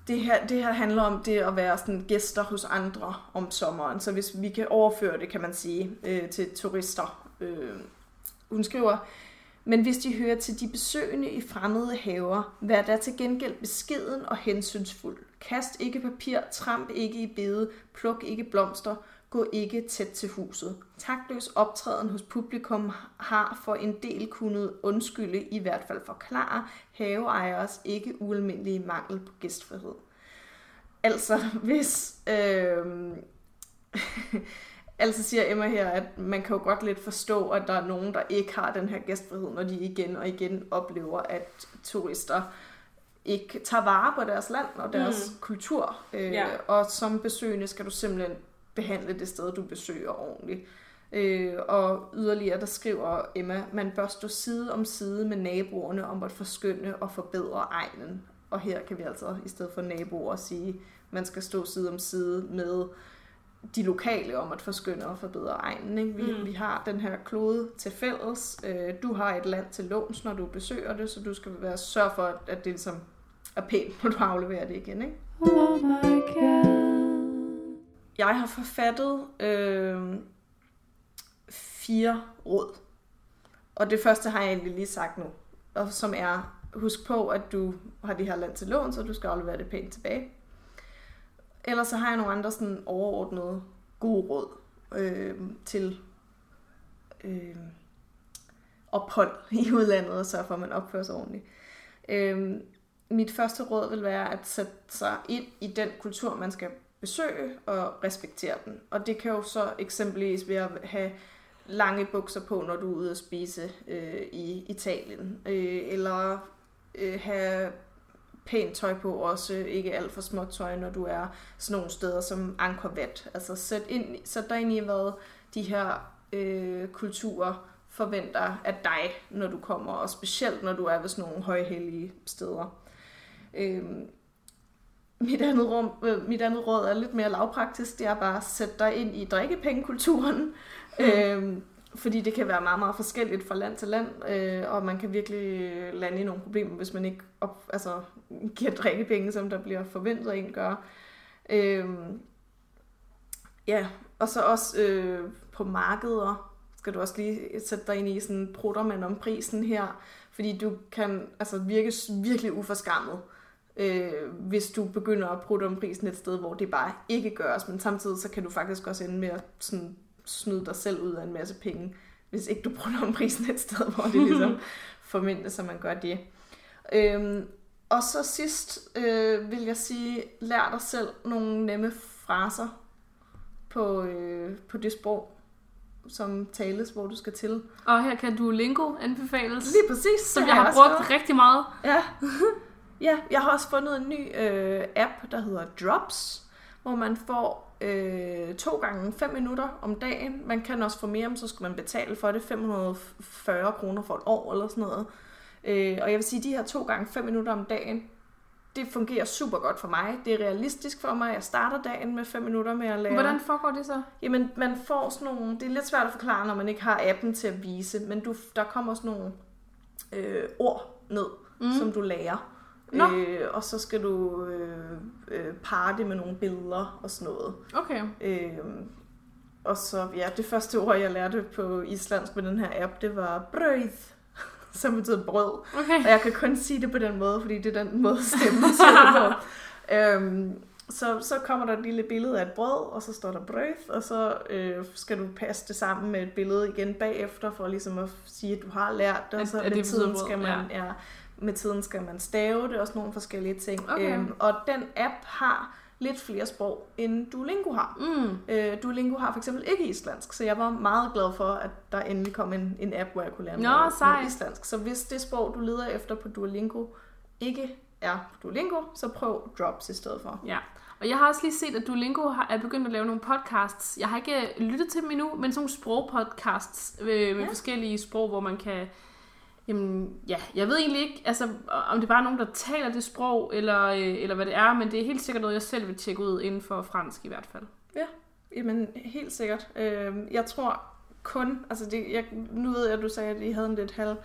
[SPEAKER 1] det, her, det her handler om det at være sådan gæster hos andre om sommeren. Så hvis vi kan overføre det, kan man sige, øh, til turister. Øh, hun skriver, men hvis de hører til de besøgende i fremmede haver, vær der til gengæld beskeden og hensynsfuld. Kast ikke papir, tramp ikke i bede, pluk ikke blomster, gå ikke tæt til huset. Taktløs optræden hos publikum har for en del kunnet undskylde, i hvert fald forklare, haveejers ikke ualmindelige mangel på gæstfrihed. Altså, hvis... Øh, (laughs) altså siger Emma her, at man kan jo godt lidt forstå, at der er nogen, der ikke har den her gæstfrihed, når de igen og igen oplever, at turister ikke tager vare på deres land og deres mm. kultur. Øh,
[SPEAKER 2] Ja.
[SPEAKER 1] Og som besøgende skal du simpelthen behandle det sted, du besøger ordentligt. Øh, og yderligere, der skriver Emma, man bør stå side om side med naboerne om at forskønne og forbedre egnen. Og her kan vi altså i stedet for naboer sige, man skal stå side om side med de lokale om at forskønne og forbedre egnen. Ikke? Vi,
[SPEAKER 2] Mm.
[SPEAKER 1] mm. vi har den her klode til fælles. Øh, du har et land til låns, når du besøger det, så du skal være sørge for, at- at det ligesom er pænt, når du afleverer det igen. Ikke?
[SPEAKER 3] Oh my god.
[SPEAKER 1] Jeg har forfattet øh, fire råd. Og det første har jeg egentlig lige sagt nu. Og som er, husk på, at du har det her land til lån, så du skal aflevere det pænt tilbage. Ellers så har jeg nogle andre sådan overordnede gode råd øh, til øh, ophold i udlandet og sørge for, at man opfører sig ordentligt. Øh, mit første råd vil være at sætte sig ind i den kultur, man skal besøge og respektere den. Og det kan jo så eksempelvis være at have lange bukser på, når du er ude at spise øh, i Italien. Øh, eller øh, have pænt tøj på, også ikke alt for småt tøj, når du er sådan nogle steder som Angkor Wat. Altså sæt, ind, sæt dig ind i, hvad de her øh, kulturer forventer af dig, når du kommer, og specielt når du er ved sådan nogle højhellige steder. Øhm, mit, andet rum, øh, mit andet råd er lidt mere lavpraktisk, det er bare at sætte dig ind i drikkepengekulturen, øhm, fordi det kan være meget, meget forskelligt fra land til land, øh, og man kan virkelig lande i nogle problemer, hvis man ikke op, altså, giver drikkepenge, som der bliver forventet at en gør. Øh, ja, og så også øh, på markeder skal du også lige sætte dig ind i sådan, prutter man om prisen her, fordi du kan altså virke virkelig uforskammet, øh, hvis du begynder at prutte om prisen et sted, hvor det bare ikke gøres, men samtidig så kan du faktisk også ende med at sådan, snyde dig selv ud af en masse penge, hvis ikke du prutter om (laughs) prisen et sted, hvor det ligesom (laughs) forventes, at man gør det. Øhm, og så sidst øh, vil jeg sige, lær dig selv nogle nemme fraser på, øh, på det sprog, som tales, hvor du skal til.
[SPEAKER 2] Og her kan Duolingo anbefales,
[SPEAKER 1] Lige præcis.
[SPEAKER 2] som jeg har brugt
[SPEAKER 1] skrevet.
[SPEAKER 2] rigtig meget.
[SPEAKER 1] Ja. (laughs) ja, jeg har også fundet en ny øh, app, der hedder Drops, hvor man får øh, to gange 5 minutter om dagen. Man kan også få mere, men så skal man betale for det. 540 kroner for et år eller sådan noget. Øh, og jeg vil sige, at de her to gange 5 minutter om dagen, det fungerer super godt for mig. Det er realistisk for mig. Jeg starter dagen med 5 minutter med at lære.
[SPEAKER 2] Hvordan foregår det så?
[SPEAKER 1] Jamen, man får sådan nogle... Det er lidt svært at forklare, når man ikke har appen til at vise, men du, der kommer sådan nogle øh, ord ned, mm. som du lærer.
[SPEAKER 2] Nå.
[SPEAKER 1] Øh, og så skal du øh, øh, parre det med nogle billeder og sådan noget.
[SPEAKER 2] Okay.
[SPEAKER 1] Øh, og så, ja, det første ord, jeg lærte på islandsk med den her app, det var brød, (laughs) som betyder brød.
[SPEAKER 2] Okay.
[SPEAKER 1] Og jeg kan kun sige det på den måde, fordi det er den måde, stemmen siger det på. (laughs) Øhm, så, så kommer der et lille billede af et brød, og så står der brød, og så øh, skal du passe det sammen med et billede igen bagefter, for ligesom at sige, at du har lært det, og så
[SPEAKER 2] at
[SPEAKER 1] med
[SPEAKER 2] det
[SPEAKER 1] tiden
[SPEAKER 2] brød,
[SPEAKER 1] skal man,
[SPEAKER 2] ja.
[SPEAKER 1] ja. Med tiden skal man stave det, og sådan nogle forskellige ting.
[SPEAKER 2] Okay.
[SPEAKER 1] Øhm, og den app har lidt flere sprog, end Duolingo har.
[SPEAKER 2] Mm.
[SPEAKER 1] Øh, Duolingo har for eksempel ikke islandsk, så jeg var meget glad for, at der endelig kom en, en app, hvor jeg kunne lære
[SPEAKER 2] Nå,
[SPEAKER 1] noget, noget islandsk. Så hvis det sprog, du leder efter på Duolingo, ikke er på Duolingo, så prøv Drops i stedet for.
[SPEAKER 2] Ja, og jeg har også lige set, at Duolingo har, er begyndt at lave nogle podcasts. Jeg har ikke lyttet til dem endnu, men sådan nogle sprogpodcasts øh, med
[SPEAKER 1] ja.
[SPEAKER 2] forskellige sprog, hvor man kan... Jamen, ja, jeg ved egentlig ikke, altså, om det bare er nogen, der taler det sprog, eller, øh, eller hvad det er, men det er helt sikkert noget, jeg selv vil tjekke ud inden for fransk i hvert fald.
[SPEAKER 1] Jamen, helt sikkert. Øh, jeg tror kun, altså det, jeg, nu ved jeg, at du sagde, at I havde en lidt halv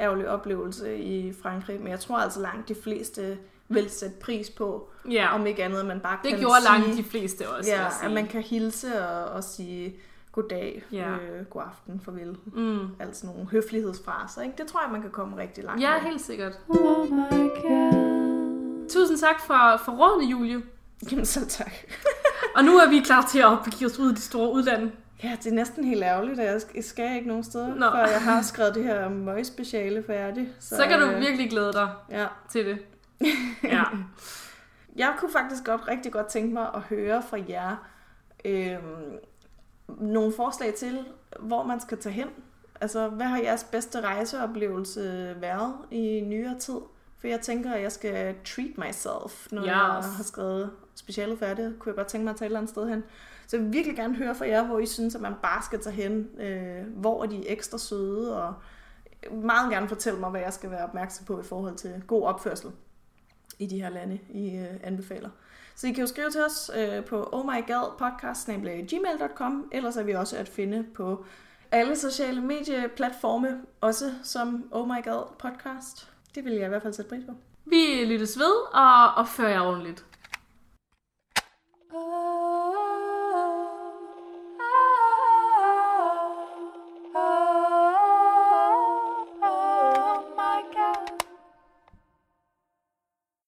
[SPEAKER 1] ærgerlig oplevelse i Frankrig, men jeg tror altså langt de fleste vil sætte pris på,
[SPEAKER 2] Ja,
[SPEAKER 1] om ikke andet, at man bare
[SPEAKER 2] det
[SPEAKER 1] kan
[SPEAKER 2] gjorde
[SPEAKER 1] sige,
[SPEAKER 2] langt de fleste også,
[SPEAKER 1] ja, at man kan hilse og, og sige goddag,
[SPEAKER 2] Ja.
[SPEAKER 1] øh, god aften, farvel.
[SPEAKER 2] Mm.
[SPEAKER 1] Altså nogle høflighedsfraser, ikke? Det tror jeg, man kan komme rigtig langt
[SPEAKER 2] Ja,
[SPEAKER 1] med.
[SPEAKER 2] helt sikkert.
[SPEAKER 3] Oh my god.
[SPEAKER 2] Tusind tak for, for rådene, Julie.
[SPEAKER 1] Jamen så tak.
[SPEAKER 2] Og nu er vi klar til at begive os ud i de store udlande.
[SPEAKER 1] Ja, det er næsten helt ærgerligt, at jeg sk- jeg skal ikke nogen steder,
[SPEAKER 2] Nå.
[SPEAKER 1] før jeg har skrevet det her møgspeciale færdigt.
[SPEAKER 2] Så, så kan du
[SPEAKER 1] øh,
[SPEAKER 2] virkelig glæde dig
[SPEAKER 1] Ja.
[SPEAKER 2] til det. (laughs) Ja.
[SPEAKER 1] Jeg kunne faktisk godt rigtig godt tænke mig at høre fra jer øh, nogle forslag til, hvor man skal tage hen. Altså, hvad har jeres bedste rejseoplevelse været i nyere tid? For jeg tænker, at jeg skal treat myself, når
[SPEAKER 2] Yes.
[SPEAKER 1] jeg har skrevet specialet færdigt. Kunne jeg godt tænke mig at tage et eller andet sted hen. Så jeg vil virkelig gerne høre fra jer, hvor I synes, at man bare skal tage hen. Øh, hvor er de ekstra søde, og meget gerne fortælle mig, hvad jeg skal være opmærksom på i forhold til god opførsel i de her lande, I øh, anbefaler. Så I kan jo skrive til os øh, på ohmygadpodcast.gmail.com Ellers er vi også at finde på alle sociale medieplatforme, også som Oh My God Podcast. Det vil jeg i hvert fald sætte pris på.
[SPEAKER 2] Vi lyttes ved og opfører jer ordentligt.